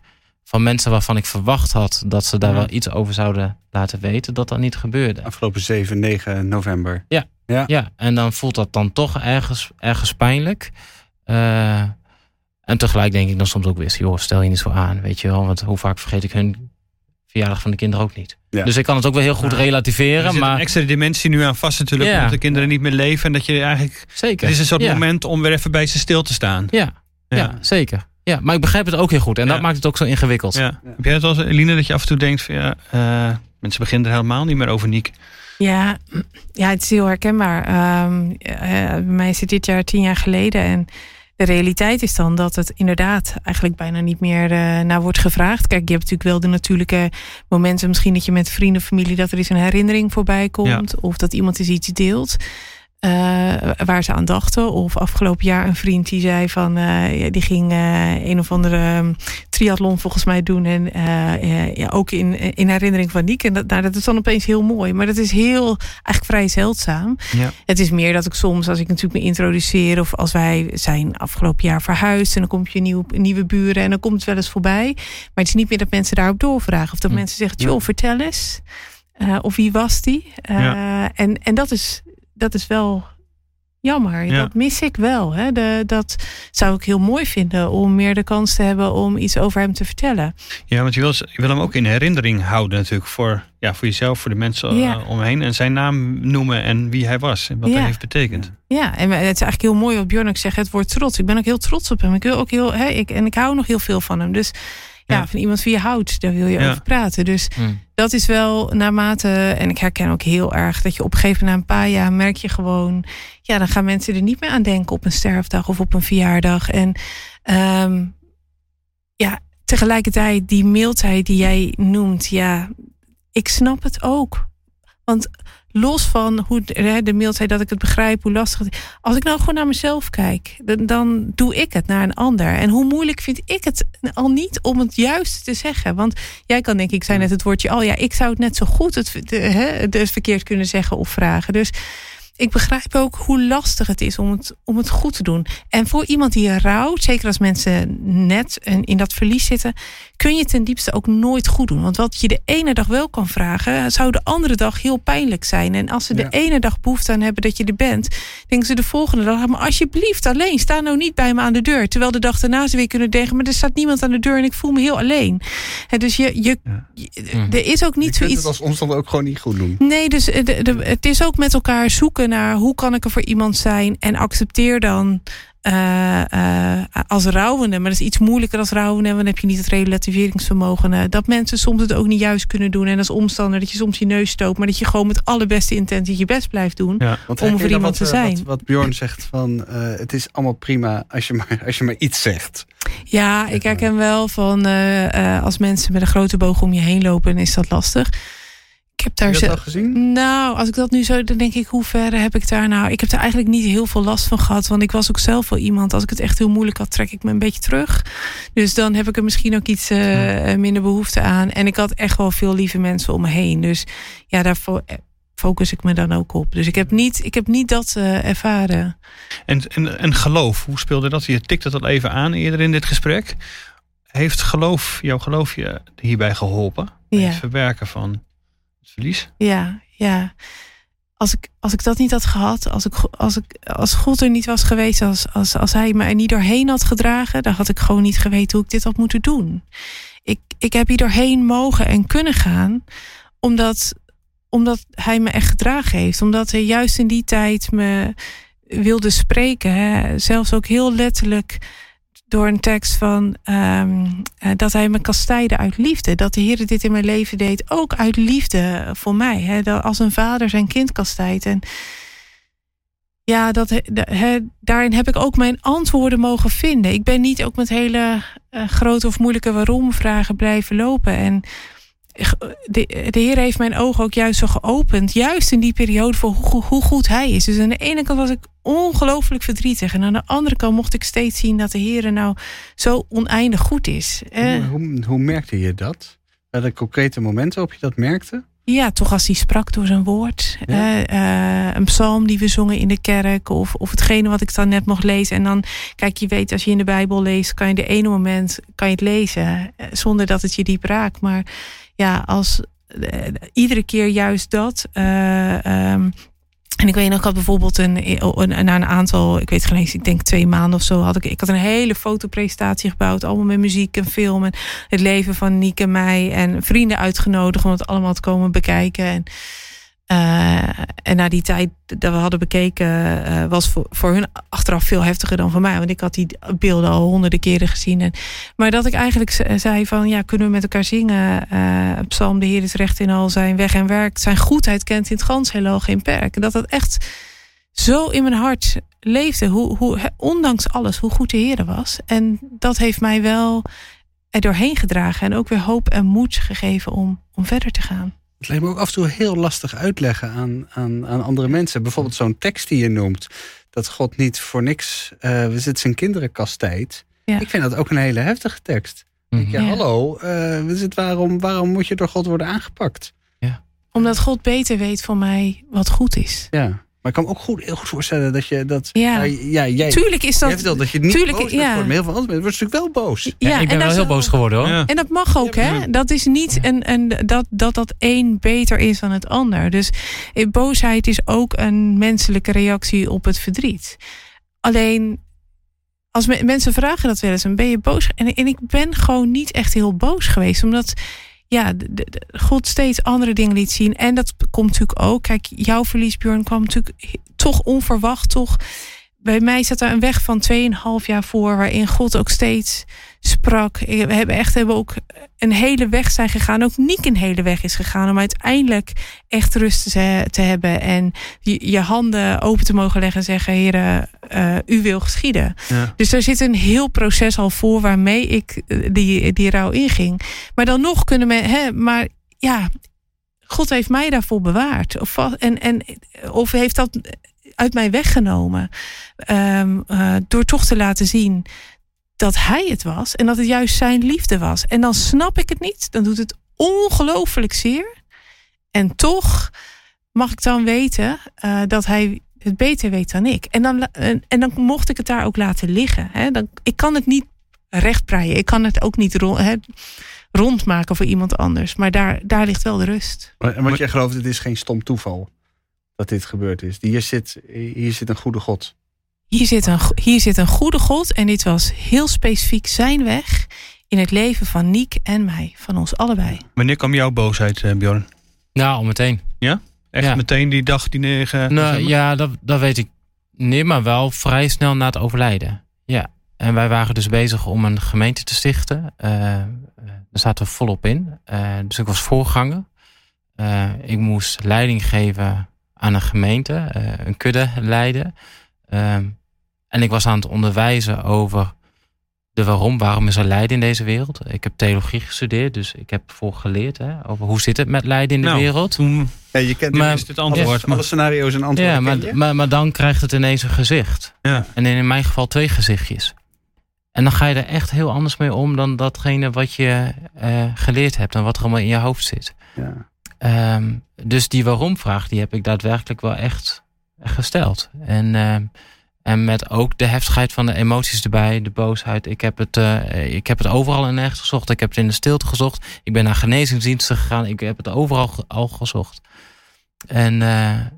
van mensen waarvan ik verwacht had dat ze daar wel iets over zouden laten weten, dat dat niet gebeurde. Afgelopen 7, 9 november. Ja, ja. ja. en dan voelt dat dan toch ergens, ergens pijnlijk. Uh, en tegelijk denk ik dan soms ook weer, joh, stel je niet zo aan, weet je wel, want hoe vaak vergeet ik hun verjaardag van de kinderen ook niet. Ja. Dus ik kan het ook wel heel goed relativeren. Er zit maar een extra dimensie nu aan vast natuurlijk, ja. omdat de kinderen niet meer leven en dat je eigenlijk. Zeker. Het is een soort moment om weer even bij ze stil te staan. Ja, ja. zeker. Ja, maar ik begrijp het ook heel goed. En dat maakt het ook zo ingewikkeld. Ja. Heb jij het als Eline dat je af en toe denkt van ja, uh, mensen beginnen er helemaal niet meer over Niek? Ja, ja, het is heel herkenbaar. Um, uh, bij mij is het dit jaar tien jaar geleden. En de realiteit is dan dat het inderdaad eigenlijk bijna niet meer uh, naar wordt gevraagd. Kijk, je hebt natuurlijk wel de natuurlijke momenten. Misschien dat je met vrienden, familie, dat er eens een herinnering voorbij komt. Of dat iemand eens iets deelt. Uh, waar ze aan dachten. Of afgelopen jaar een vriend die zei van uh, die ging uh, een of andere um, triathlon volgens mij doen. En ja, ook in, in herinnering van Niek. En dat, nou, dat is dan opeens heel mooi. Maar dat is heel eigenlijk vrij zeldzaam. Ja. Het is meer dat ik soms, als ik natuurlijk me introduceer, of als wij zijn afgelopen jaar verhuisd. En dan komt je nieuw, nieuwe buren en dan komt het wel eens voorbij. Maar het is niet meer dat mensen daarop doorvragen. Of dat hm. mensen zeggen, joh, vertel eens. of wie was die? Ja. en, en dat is dat is wel jammer. Dat mis ik wel. Hè? De, dat zou ik heel mooi vinden om meer de kans te hebben om iets over hem te vertellen. Ja, want je wil, je wil hem ook in herinnering houden natuurlijk voor, ja, voor jezelf, voor de mensen ja. uh, omheen. En zijn naam noemen en wie hij was en wat ja. hij heeft betekend. Ja, en het is eigenlijk heel mooi wat Björn ook zegt, het woord trots. Ik ben ook heel trots op hem. Ik wil ook heel, hè, ik, en ik hou nog heel veel van hem. Dus ja, van iemand wie je houdt, daar wil je over praten. Dus mm. dat is wel naarmate, en ik herken ook heel erg dat je op een gegeven moment na een paar jaar merk je gewoon, ja, dan gaan mensen er niet meer aan denken op een sterfdag of op een verjaardag. En um, ja, tegelijkertijd die mildheid die jij noemt, ja, ik snap het ook. Want los van hoe de mail zei dat ik het begrijp, hoe lastig het is. Als ik nou gewoon naar mezelf kijk, dan, dan, doe ik het naar een ander. En hoe moeilijk vind ik het al niet om het juist te zeggen? Want jij kan denk ik, zei net het woordje al, ja, ik zou het net zo goed het verkeerd kunnen zeggen of vragen. Dus ik begrijp ook hoe lastig het is om het, om het goed te doen. En voor iemand die rouwt, zeker als mensen net in dat verlies zitten, kun je ten diepste ook nooit goed doen. Want wat je de ene dag wel kan vragen, zou de andere dag heel pijnlijk zijn. En als ze de ene dag behoefte aan hebben dat je er bent, denken ze de volgende dag, maar alsjeblieft alleen, sta nou niet bij me aan de deur. Terwijl de dag daarna ze weer kunnen denken, maar er staat niemand aan de deur en ik voel me heel alleen. En dus je, je, er is ook niet je zoiets. het als omstand ook gewoon niet goed doen. Nee, dus de, de, het is ook met elkaar zoeken naar hoe kan ik er voor iemand zijn en accepteer dan uh, uh, als rouwende, maar dat is iets moeilijker als rouwende, want dan heb je niet het relativeringsvermogen. Uh, dat mensen soms het ook niet juist kunnen doen. En als omstander dat je soms je neus stoot, maar dat je gewoon met alle beste intentie je best blijft doen ja. om voor iemand wat, te zijn. Wat, wat Bjorn zegt van het is allemaal prima als je maar, als je maar iets zegt. Ja, ik herken wel van als mensen met een grote boog om je heen lopen, is dat lastig. Ik heb daar heb je dat al gezien? Nou, als ik dat nu zo, dan denk ik, hoe ver heb ik daar nou? Ik heb er eigenlijk niet heel veel last van gehad, want ik was ook zelf wel iemand. Als ik het echt heel moeilijk had, trek ik me een beetje terug. Dus dan heb ik er misschien ook iets uh, minder behoefte aan. En ik had echt wel veel lieve mensen om me heen. Dus ja, daar focus ik me dan ook op. Dus ik heb niet, ik heb niet dat uh, ervaren. En, en, en geloof, hoe speelde dat? Je tikte dat al even aan eerder in dit gesprek. Heeft geloof, jouw geloof je hierbij geholpen? Ja. Het verwerken van Ja, ja. Als ik, als ik dat niet had gehad, als, ik, als, ik, als God er niet was geweest, als, als, als hij me er niet doorheen had gedragen, dan had ik gewoon niet geweten hoe ik dit had moeten doen. ik, ik heb hier doorheen mogen en kunnen gaan, omdat, omdat hij me echt gedragen heeft. Omdat hij juist in die tijd me wilde spreken. Hè. Zelfs ook heel letterlijk door een tekst van um, dat hij me kastijde uit liefde. Dat de Heer dit in mijn leven deed, ook uit liefde voor mij. Hè. Dat als een vader zijn kind kastijdt. En ja, dat, he, daarin heb ik ook mijn antwoorden mogen vinden. Ik ben niet ook met hele uh, grote of moeilijke waarom-vragen blijven lopen. En de, de Heer heeft mijn ogen ook juist zo geopend. Juist in die periode voor hoe, hoe goed Hij is. Dus aan de ene kant was ik ongelooflijk verdrietig. En aan de andere kant mocht ik steeds zien dat de Heer nou zo oneindig goed is. Hoe, hoe, hoe merkte je dat? Welke concrete momenten waarop je dat merkte? Ja, toch als hij sprak door zijn woord. Uh, een psalm die we zongen in de kerk. Of, of hetgene wat ik dan net mocht lezen. En dan, kijk, je weet, als je in de Bijbel leest, kan je de ene moment kan je het lezen. Eh, zonder dat het je diep raakt. Maar ja, als uh, iedere keer juist dat. Um, en ik weet nog, ik had bijvoorbeeld een, een, na een aantal, ik weet geen ik denk twee maanden of zo, had ik, ik had een hele fotopresentatie gebouwd. Allemaal met muziek en film en het leven van Niek en mij. En vrienden uitgenodigd om het allemaal te komen bekijken. En uh, en na die tijd dat we hadden bekeken, uh, was voor, voor hun achteraf veel heftiger dan voor mij. Want ik had die beelden al honderden keren gezien. En, maar dat ik eigenlijk zei van, ja, kunnen we met elkaar zingen? Uh, Psalm, de Heer is recht in al zijn weg en werk. Zijn goedheid kent in het gans heel geen perk. En dat dat echt zo in mijn hart leefde. Hoe, hoe, ondanks alles, hoe goed de Heer was. En dat heeft mij wel er doorheen gedragen. En ook weer hoop en moed gegeven om, om verder te gaan. Het lijkt me ook af en toe heel lastig uitleggen aan, aan, aan andere mensen. Bijvoorbeeld zo'n tekst die je noemt. Dat God niet voor niks uh, we zitten zijn kinderen kastijdt. Ja. Ik vind dat ook een hele heftige tekst. Mm -hmm. ja, hallo, uh, waarom, waarom moet je door God worden aangepakt? Ja. Omdat God beter weet van mij wat goed is. Ja. Maar ik kan me ook goed, heel goed voorstellen dat je dat. Ja, ja jij, tuurlijk is dat. Jij vertelt dat je niet tuurlijk, boos ja. wordt, heel veel andere mensen worden natuurlijk wel boos. Ja, ja ik ben wel heel boos geworden hoor. En dat mag ook, hè? Dat is niet een, een, dat, dat dat één beter is dan het ander. Dus eh, boosheid is ook een menselijke reactie op het verdriet. Alleen als me, mensen vragen dat wel eens, ben je boos? En, en ik ben gewoon niet echt heel boos geweest, omdat ja, God steeds andere dingen liet zien. En dat komt natuurlijk ook. Kijk, jouw verlies, Björn, kwam natuurlijk toch onverwacht. Toch bij mij zat er een weg van 2,5 jaar voor, waarin God ook steeds sprak. We hebben echt hebben ook een hele weg zijn gegaan. Ook Niek een hele weg is gegaan om uiteindelijk echt rust te, te hebben. En je, je, handen open te mogen leggen en zeggen: Heren, uh, u wil geschieden. Ja. Dus er zit een heel proces al voor waarmee ik eh, die, die rouw inging. Maar dan nog kunnen we, hè, maar ja, God heeft mij daarvoor bewaard. Of, en, en, of heeft dat uit mij weggenomen. Um, uh, door toch te laten zien dat hij het was. En dat het juist zijn liefde was. En dan snap ik het niet. Dan doet het ongelooflijk zeer. En toch mag ik dan weten uh, dat hij het beter weet dan ik. En dan, en dan mocht ik het daar ook laten liggen. Hè? Dan, ik kan het niet rechtbreien. Ik kan het ook niet rond, hè, rondmaken voor iemand anders. Maar daar, daar ligt wel de rust. En wat jij gelooft, het is geen stom toeval dat dit gebeurd is. Hier zit, hier zit een goede God. Hier zit, een, hier zit een goede God en dit was heel specifiek zijn weg in het leven van Niek en mij, van ons allebei. Wanneer kwam jouw boosheid, uh, Bjorn? Nou, al meteen. Ja? Echt meteen die dag, die negen? Nou, ja, dat, dat weet ik niet, maar wel vrij snel na het overlijden. Ja. En wij waren dus bezig om een gemeente te stichten. Uh, daar zaten we volop in. Uh, dus ik was voorganger. ik moest leiding geven aan een gemeente, een kudde leiden. Ehm, en ik was aan het onderwijzen over de waarom, waarom is er lijden in deze wereld. Ik heb theologie gestudeerd, dus ik heb voor geleerd hè, over hoe zit het met lijden in de nou, wereld. Toen, ja, je kent maar, het antwoord. Ja, alle scenario's en antwoorden. Ja, maar, maar, maar, dan krijgt het ineens een gezicht. Ja. En in mijn geval twee gezichtjes. En dan ga je er echt heel anders mee om dan datgene wat je uh, geleerd hebt en wat er allemaal in je hoofd zit. Ja. Um, dus die waarom-vraag, die heb ik daadwerkelijk wel echt gesteld. En, uh, en met ook de heftigheid van de emoties erbij, de boosheid. Ik heb, het, uh, ik heb het overal en nergens gezocht. Ik heb het in de stilte gezocht. Ik ben naar genezingsdiensten gegaan. Ik heb het overal al gezocht. En, uh, en,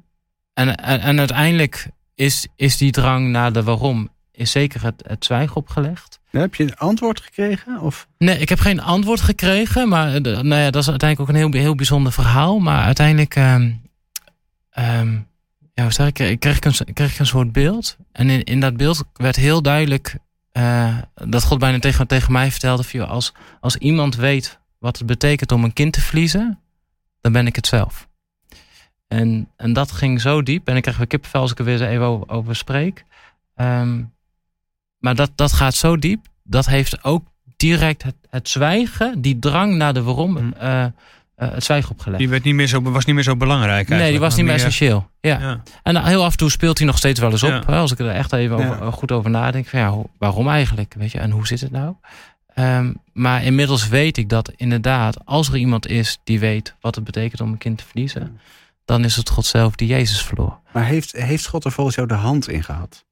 en, en, uiteindelijk is, is die drang naar de waarom is zeker het, het zwijgen opgelegd. Heb je een antwoord gekregen? Of? Nee, ik heb geen antwoord gekregen. Maar nou ja, dat is uiteindelijk ook een heel, heel bijzonder verhaal. Maar uiteindelijk um, ja, zeg ik, ik kreeg, een, kreeg ik een soort beeld. En in, in dat beeld werd heel duidelijk uh, dat God bijna tegen, tegen mij vertelde: van, als, als iemand weet wat het betekent om een kind te verliezen, dan ben ik het zelf. En, en dat ging zo diep. En ik krijg weer kippenvel als ik er weer even over, over spreek. Um, maar dat, dat gaat zo diep. Dat heeft ook direct het, het zwijgen, die drang naar de waarom, mm. uh, uh, het zwijgen opgelegd. Die werd niet meer zo, was niet meer zo belangrijk Nee, die was niet meer essentieel. Ja. ja. En heel af en toe speelt hij nog steeds wel eens op. Ja. Als ik er echt even over, goed over nadenk. Van ja, waarom eigenlijk? Weet je, en hoe zit het nou? Um, maar inmiddels weet ik dat inderdaad, als er iemand is die weet wat het betekent om een kind te verliezen, dan is het God zelf die Jezus verloor. Maar heeft, heeft God er volgens jou de hand in gehad?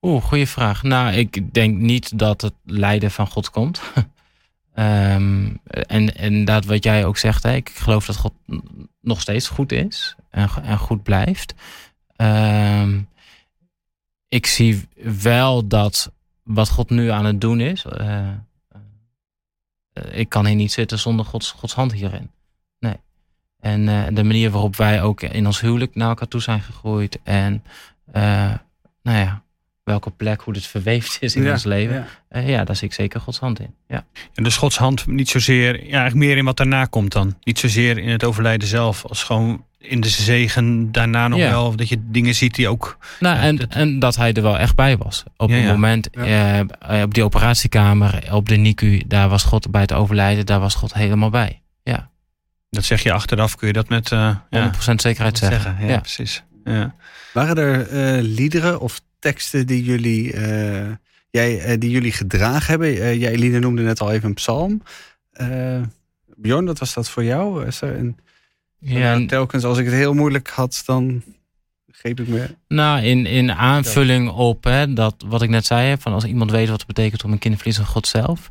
Oeh, goede vraag. Nou, ik denk niet dat het lijden van God komt. <laughs> um, en, dat wat jij ook zegt, hè, ik geloof dat God nog steeds goed is en, en goed blijft. Um, ik zie wel dat wat God nu aan het doen is. Uh, uh, ik kan hier niet zitten zonder Gods, Gods hand hierin. Nee. En uh, de manier waarop wij ook in ons huwelijk naar elkaar toe zijn gegroeid. En nou ja, welke plek, hoe dit verweefd is in ons leven. Ja. Uh, ja, daar zie ik zeker Gods hand in. Ja. En dus Gods hand niet zozeer, ja, eigenlijk meer in wat daarna komt dan. Niet zozeer in het overlijden zelf, als gewoon in de zegen daarna nog wel. Dat je dingen ziet die ook... Nou, en, dat... en dat hij er wel echt bij was. Op het moment, uh, op die operatiekamer, op de NICU, daar was God bij het overlijden, daar was God helemaal bij. Ja. Dat zeg je achteraf, kun je dat met... Uh, 100% zekerheid zeggen. zeggen. Ja, precies. Ja. Waren er liederen of teksten die jullie, uh, jij, uh, die jullie gedragen hebben. Uh, jij, Eline, noemde net al even een psalm. Bjorn, wat was dat voor jou? Is er een, ja, telkens als ik het heel moeilijk had, dan greep ik me... Nou, in, in aanvulling op hè, dat, wat ik net zei, van als iemand weet wat het betekent om een kind te verliezen van God zelf,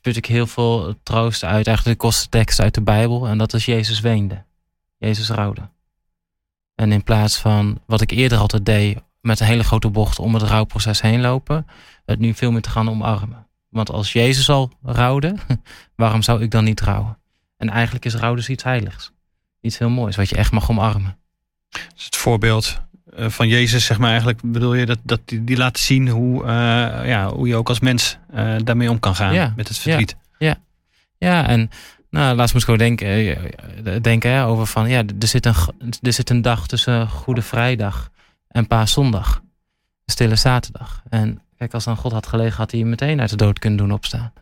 put ik heel veel troost uit, eigenlijk de kostentekst uit de Bijbel. En dat is Jezus weende. Jezus rouwde. En in plaats van wat ik eerder altijd deed, met een hele grote bocht om het rouwproces heen lopen. Het nu veel meer te gaan omarmen. Want als Jezus al rouwde, <laughs> waarom zou ik dan niet rouwen? En eigenlijk is rouw dus iets heiligs. Iets heel moois, wat je echt mag omarmen. Dus het voorbeeld eh, van Jezus, zeg maar eigenlijk, bedoel je dat, dat die, die laat zien hoe, uh, ja, hoe je ook als mens uh, daarmee om kan gaan ja, met het verdriet. Ja, ja. ja en nou, laatst moest ik gewoon denken, denken hè, over van, ja, er zit, een, er zit een dag tussen Goede Vrijdag en paaszondag. Stille zaterdag. En kijk, als dan God had gelegen, had hij hem meteen uit de dood kunnen doen opstaan.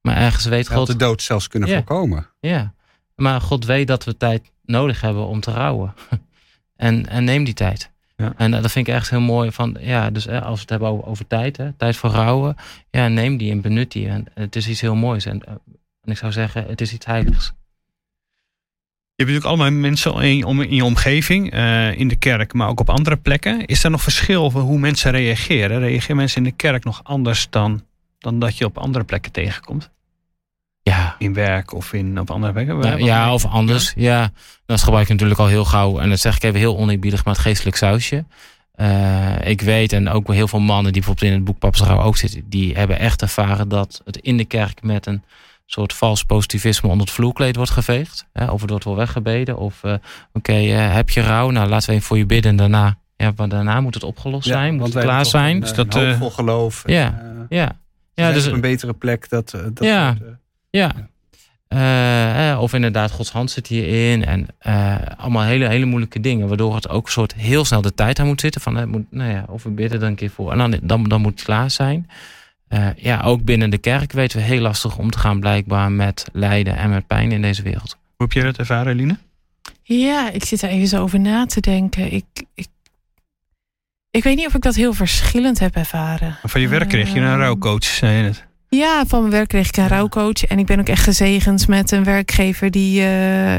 Maar ergens weet hij God... Had de dood zelfs kunnen voorkomen. Ja, maar God weet dat we tijd nodig hebben om te rouwen. <laughs> en, en neem die tijd. Ja. En dat vind ik echt heel mooi. Van, ja, dus als we het hebben over, over tijd, hè, tijd voor rouwen. Ja, neem die en benut die. En het is iets heel moois. En, en ik zou zeggen, het is iets heiligs. Je hebt natuurlijk allemaal mensen in, in je omgeving, uh, in de kerk, maar ook op andere plekken. Is er nog verschil van hoe mensen reageren? Reageren mensen in de kerk nog anders dan, dan dat je op andere plekken tegenkomt? Ja. In werk of in, op andere plekken? Ja, ja of anders. Ja. Dat gebruik ik natuurlijk al heel gauw. En dat zeg ik even heel oneerbiedig, maar het geestelijk sausje. Uh, ik weet, en ook heel veel mannen die bijvoorbeeld in het boek Papsrouw ook zitten, die hebben echt ervaren dat het in de kerk met een soort vals positivisme onder het vloerkleed wordt geveegd. Hè, of het wordt wel weggebeden. Of uh, oké, okay, uh, heb je rouw? Nou, laten we even voor je bidden. En daarna, ja, maar daarna moet het opgelost ja, zijn. Moet het klaar zijn. Een, dus dat, een hoopvol geloof. Ja, en, ja. ja dus een betere plek. Dat, dat ja, ja. ja. Of inderdaad, Gods hand zit hierin. En allemaal hele, hele moeilijke dingen. Waardoor het ook een soort heel snel de tijd aan moet zitten. Van, moet, nou ja, of we bidden dan een keer voor. En dan, dan, dan moet het klaar zijn. Uh, ja, ook binnen de kerk weten we heel lastig om te gaan blijkbaar met lijden en met pijn in deze wereld. Hoe heb jij dat ervaren, Eline? Ja, ik zit er even zo over na te denken. Ik, ik, ik weet niet of ik dat heel verschillend heb ervaren. van je werk kreeg je een ehm, rouwcoach, zei je het? Ja, van mijn werk kreeg ik een rouwcoach. En ik ben ook echt gezegend met een werkgever die, uh,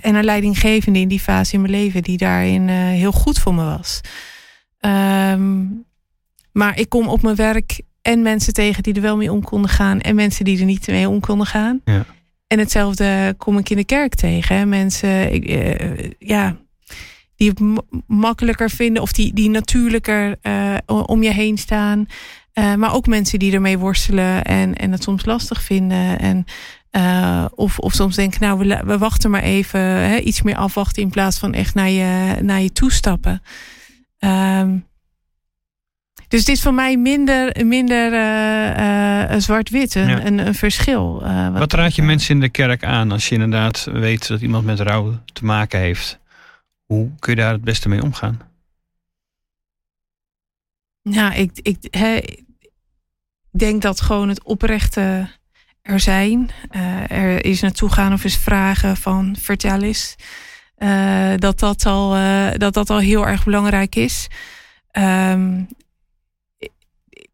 en een leidinggevende in die fase in mijn leven, die daarin uh, heel goed voor me was. Um, maar ik kom op mijn werk en mensen tegen die er wel mee om konden gaan. En mensen die er niet mee om konden gaan. Ja. En hetzelfde kom ik in de kerk tegen. Mensen, ik, uh, ja, die het makkelijker vinden of die, die natuurlijker om je heen staan. maar ook mensen die ermee worstelen en, en het soms lastig vinden. En of, of soms denken, nou, we, we wachten maar even, hè, iets meer afwachten in plaats van echt naar je, naar je toestappen. Um, dus het is voor mij minder, minder uh, uh, zwart-wit, een, een, een, verschil. wat, wat raad je mensen in de kerk aan als je inderdaad weet dat iemand met rouw te maken heeft? Hoe kun je daar het beste mee omgaan? Ja, ik, ik, denk dat gewoon het oprechte er zijn. Er is naartoe gaan of eens vragen van vertel eens. Dat, dat, al, dat dat al heel erg belangrijk is. Um,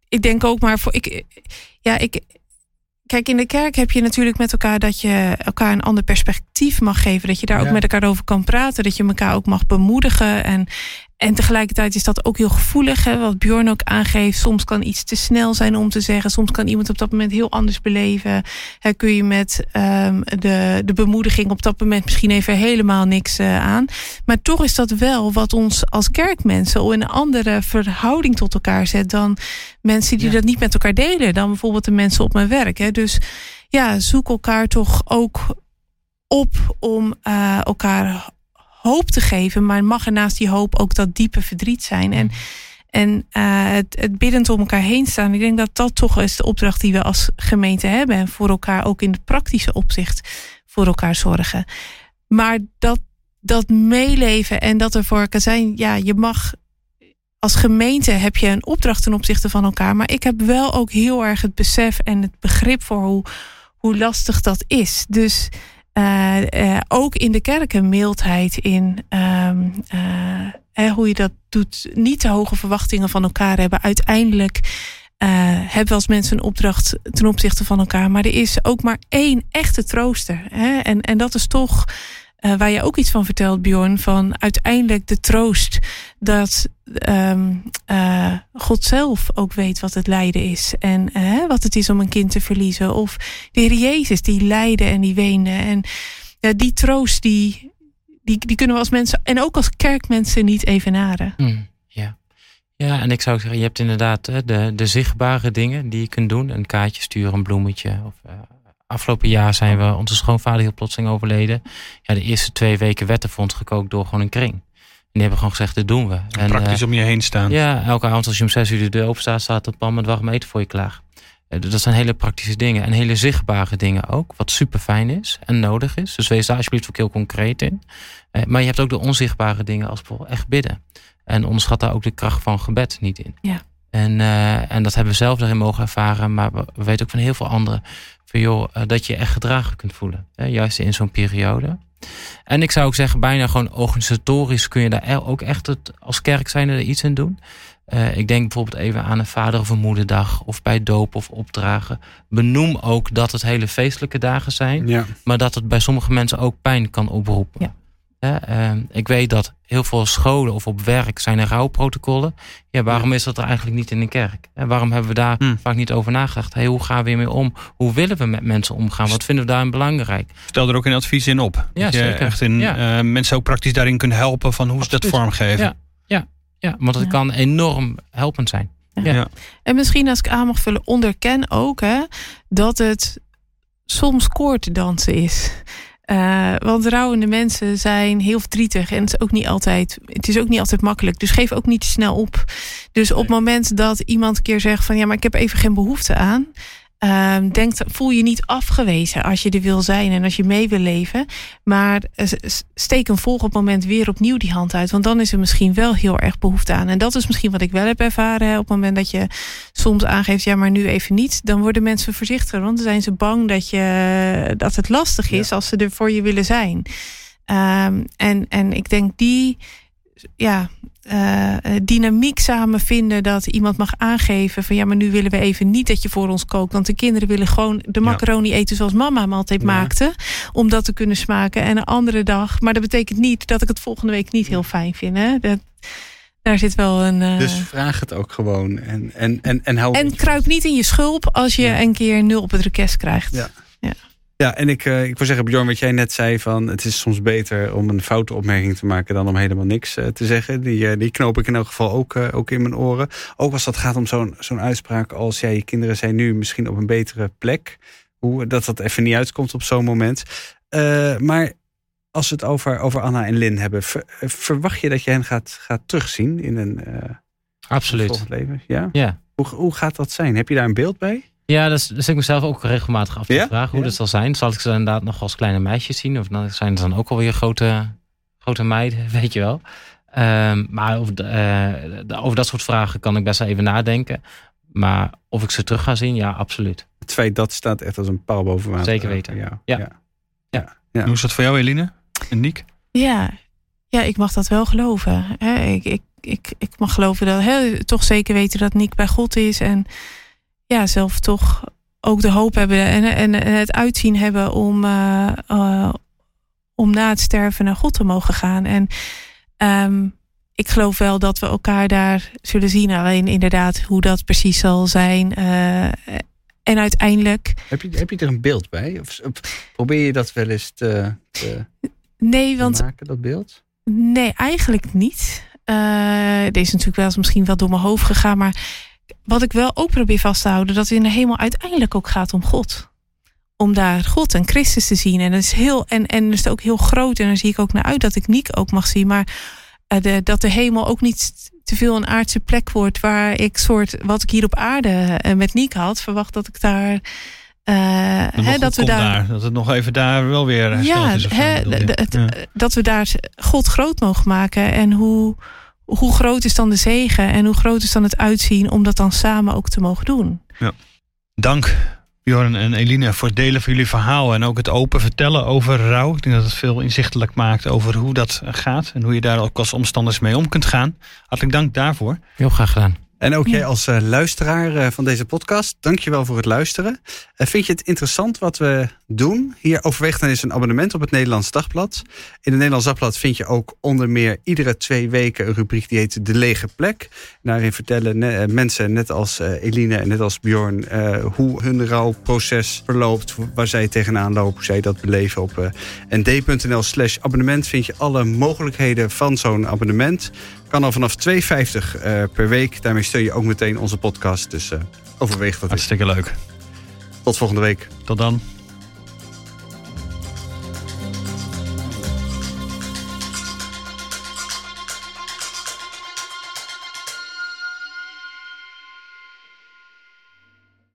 ik denk ook maar voor. Ik, ja, ik, kijk, in de kerk heb je natuurlijk met elkaar dat je elkaar een ander perspectief mag geven. Dat je daar ook met elkaar over kan praten. Dat je elkaar ook mag bemoedigen. En, en tegelijkertijd is dat ook heel gevoelig. Hè, wat Bjorn ook aangeeft. Soms kan iets te snel zijn om te zeggen. Soms kan iemand op dat moment heel anders beleven. Hè, kun je met um, de, de bemoediging op dat moment misschien even helemaal niks uh, aan. Maar toch is dat wel wat ons als kerkmensen in een andere verhouding tot elkaar zet dan mensen die ja. dat niet met elkaar delen. Dan bijvoorbeeld de mensen op mijn werk. Hè. Dus ja, zoek elkaar toch ook op om uh, elkaar hoop te geven. Maar mag er naast die hoop ook dat diepe verdriet zijn. En, en uh, het, het biddend om elkaar heen staan. Ik denk dat dat toch is de opdracht die we als gemeente hebben. En voor elkaar ook in het praktische opzicht voor elkaar zorgen. Maar dat, dat meeleven en dat er voor elkaar zijn. Ja, je mag als gemeente heb je een opdracht ten opzichte van elkaar. Maar ik heb wel ook heel erg het besef en het begrip voor hoe, hoe lastig dat is. Dus ook in de kerken mildheid in um, uh, hoe je dat doet. Niet te hoge verwachtingen van elkaar hebben. Uiteindelijk hebben we als mensen een opdracht ten opzichte van elkaar. Maar er is ook maar één echte trooster. Hè? En, en dat is toch uh, waar je ook iets van vertelt, Bjorn, van uiteindelijk de troost dat um, God zelf ook weet wat het lijden is en uh, wat het is om een kind te verliezen. Of de Heer Jezus die lijden en die weende. En die troost, die, die, die kunnen we als mensen en ook als kerkmensen niet evenaren. Mm, ja. ja, en ik zou zeggen, je hebt inderdaad de, de zichtbare dingen die je kunt doen. Een kaartje sturen, een bloemetje of afgelopen jaar zijn we onze schoonvader heel plotseling overleden. Ja, de eerste twee weken werd voor ons gekookt door gewoon een kring. En die hebben gewoon gezegd, dit doen we. En, Praktisch uh, om je heen staan. Ja, elke avond als je om zes uur de deur open staat, staat een pan met warm eten voor je klaar. Uh, dat zijn hele praktische dingen. En hele zichtbare dingen ook. Wat super fijn is en nodig is. Dus wees daar alsjeblieft ook heel concreet in. Uh, maar je hebt ook de onzichtbare dingen als bijvoorbeeld echt bidden. En onderschat daar ook de kracht van gebed niet in. Ja. En, en dat hebben we zelf daarin mogen ervaren. Maar we, we weten ook van heel veel anderen van joh, uh, dat je echt gedragen kunt voelen. Hè, juist in zo'n periode. En ik zou ook zeggen, bijna gewoon organisatorisch kun je daar ook echt het, als kerk zijn er iets in doen. Uh, ik denk bijvoorbeeld even aan een vader- of een moederdag, of bij doop of opdragen. Benoem ook dat het hele feestelijke dagen zijn, ja. maar dat het bij sommige mensen ook pijn kan oproepen. Ja. Uh, ik weet dat heel veel scholen of op werk zijn er rouwprotocollen. Ja, waarom is dat er eigenlijk niet in de kerk? En waarom hebben we daar hmm. vaak niet over nagedacht? Hey, hoe gaan we hiermee om? Hoe willen we met mensen omgaan? Wat vinden we daarin belangrijk? Stel er ook een advies in op. Ja, dat je zeker. echt in, ja. uh, mensen ook praktisch daarin kunnen helpen van hoe ze dat vormgeven. Ja, ja, ja want het ja. kan enorm helpend zijn. Ja. ja. En misschien als ik aan mag vullen, onderken ook hè, dat het soms koorddansen is. Uh, want rouwende mensen zijn heel verdrietig en het is ook niet altijd, het is ook niet altijd makkelijk. Dus geef ook niet te snel op. Dus op het moment dat iemand een keer zegt van ja, maar ik heb even geen behoefte aan. Uh, denk, voel je niet afgewezen als je er wil zijn en als je mee wil leven. Maar steek een volgend moment weer opnieuw die hand uit. Want dan is er misschien wel heel erg behoefte aan. En dat is misschien wat ik wel heb ervaren. Op het moment dat je soms aangeeft, ja, maar nu even niet. Dan worden mensen voorzichtiger. Want dan zijn ze bang dat, je, dat het lastig is ja. als ze er voor je willen zijn. Um, en, en ik denk die, ja, uh, dynamiek samen vinden dat iemand mag aangeven van ja, maar nu willen we even niet dat je voor ons kookt, want de kinderen willen gewoon de macaroni ja. eten zoals mama hem altijd ja. maakte, om dat te kunnen smaken. En een andere dag, maar dat betekent niet dat ik het volgende week niet heel fijn vind. Hè? Dat, daar zit wel een. Uh... Dus vraag het ook gewoon en en en en hou. En kruip niet in je schulp als je ja. een keer nul op het request krijgt. Ja. Ja. En ik, uh, ik wil zeggen, Bjorn, wat jij net zei: van het is soms beter om een foute opmerking te maken dan om helemaal niks uh, te zeggen. Die, uh, die knoop ik in elk geval ook, ook in mijn oren. Ook als dat gaat om zo'n zo'n uitspraak als: ja, je kinderen zijn nu misschien op een betere plek. Hoe dat dat even niet uitkomt op zo'n moment. maar als we het over, over Anna en Lin hebben, ver, verwacht je dat je hen gaat, gaat terugzien in een. Absoluut. leven? Ja. ja. Hoe, hoe gaat dat zijn? Heb je daar een beeld bij? Ja, dat, is, ik mezelf ook regelmatig af te vragen hoe dat zal zijn. Zal ik ze inderdaad nog als kleine meisjes zien? Of dan zijn ze dan ook alweer grote, grote meiden, <laughs> weet je wel. Um, maar over, uh, over dat soort vragen kan ik best wel even nadenken. Maar of ik ze terug ga zien, ja, absoluut. Het feit dat staat echt als een paal boven water. Zeker weten. Ja. Ja. ja. ja. Hoe is dat voor jou, Eline? En Niek? Ja, ja ik mag dat wel geloven. ik, ik, ik, ik mag geloven dat, toch zeker weten dat Niek bij God is. En ja, zelf toch ook de hoop hebben en, en, het uitzien hebben om, uh, uh, om na het sterven naar God te mogen gaan. En um, ik geloof wel dat we elkaar daar zullen zien. Alleen inderdaad, hoe dat precies zal zijn. Uh, en uiteindelijk. Heb je, heb je er een beeld bij? Of, probeer je dat wel eens te, te nee, want, maken, dat beeld? Nee, eigenlijk niet. deze is natuurlijk wel eens misschien wel door mijn hoofd gegaan. Maar wat ik wel ook probeer vast te houden, dat het in de hemel uiteindelijk ook gaat om God. Om daar God en Christus te zien. En dat is heel, en, en is ook heel groot. En daar zie ik ook naar uit dat ik Niek ook mag zien. Maar uh, de, dat de hemel ook niet te veel een aardse plek wordt waar ik soort wat ik hier op aarde uh, met Niek had, verwacht dat ik daar. Uh, hè, dat we daar, daar, dat het nog even daar wel weer is ja. dat we daar God groot mogen maken en hoe hoe groot is dan de zegen en hoe groot is dan het uitzien om dat dan samen ook te mogen doen. Ja. Dank Bjorn en Eline voor het delen van jullie verhaal en ook het open vertellen over rouw. Ik denk dat het veel inzichtelijk maakt over hoe dat gaat en hoe je daar ook als omstanders mee om kunt gaan. Hartelijk dank daarvoor. Heel graag gedaan. En ook jij als uh, luisteraar uh, van deze podcast, dankjewel voor het luisteren. Uh, vind je het interessant wat we doen? Hier overweegt dan eens een abonnement op het Nederlands Dagblad. In het Nederlands Dagblad vind je ook onder meer iedere twee weken een rubriek die heet De Lege Plek. Daarin vertellen ne mensen, net als Eline en net als Bjorn, hoe hun rouwproces verloopt, waar zij tegenaan lopen, hoe zij dat beleven. Op nd.nl slash abonnement vind je alle mogelijkheden van zo'n abonnement. Kan al vanaf 2,50 uh, per week. Daarmee steun je ook meteen onze podcast. Dus uh, overweeg dat. Hartstikke leuk. Tot volgende week. Tot dan.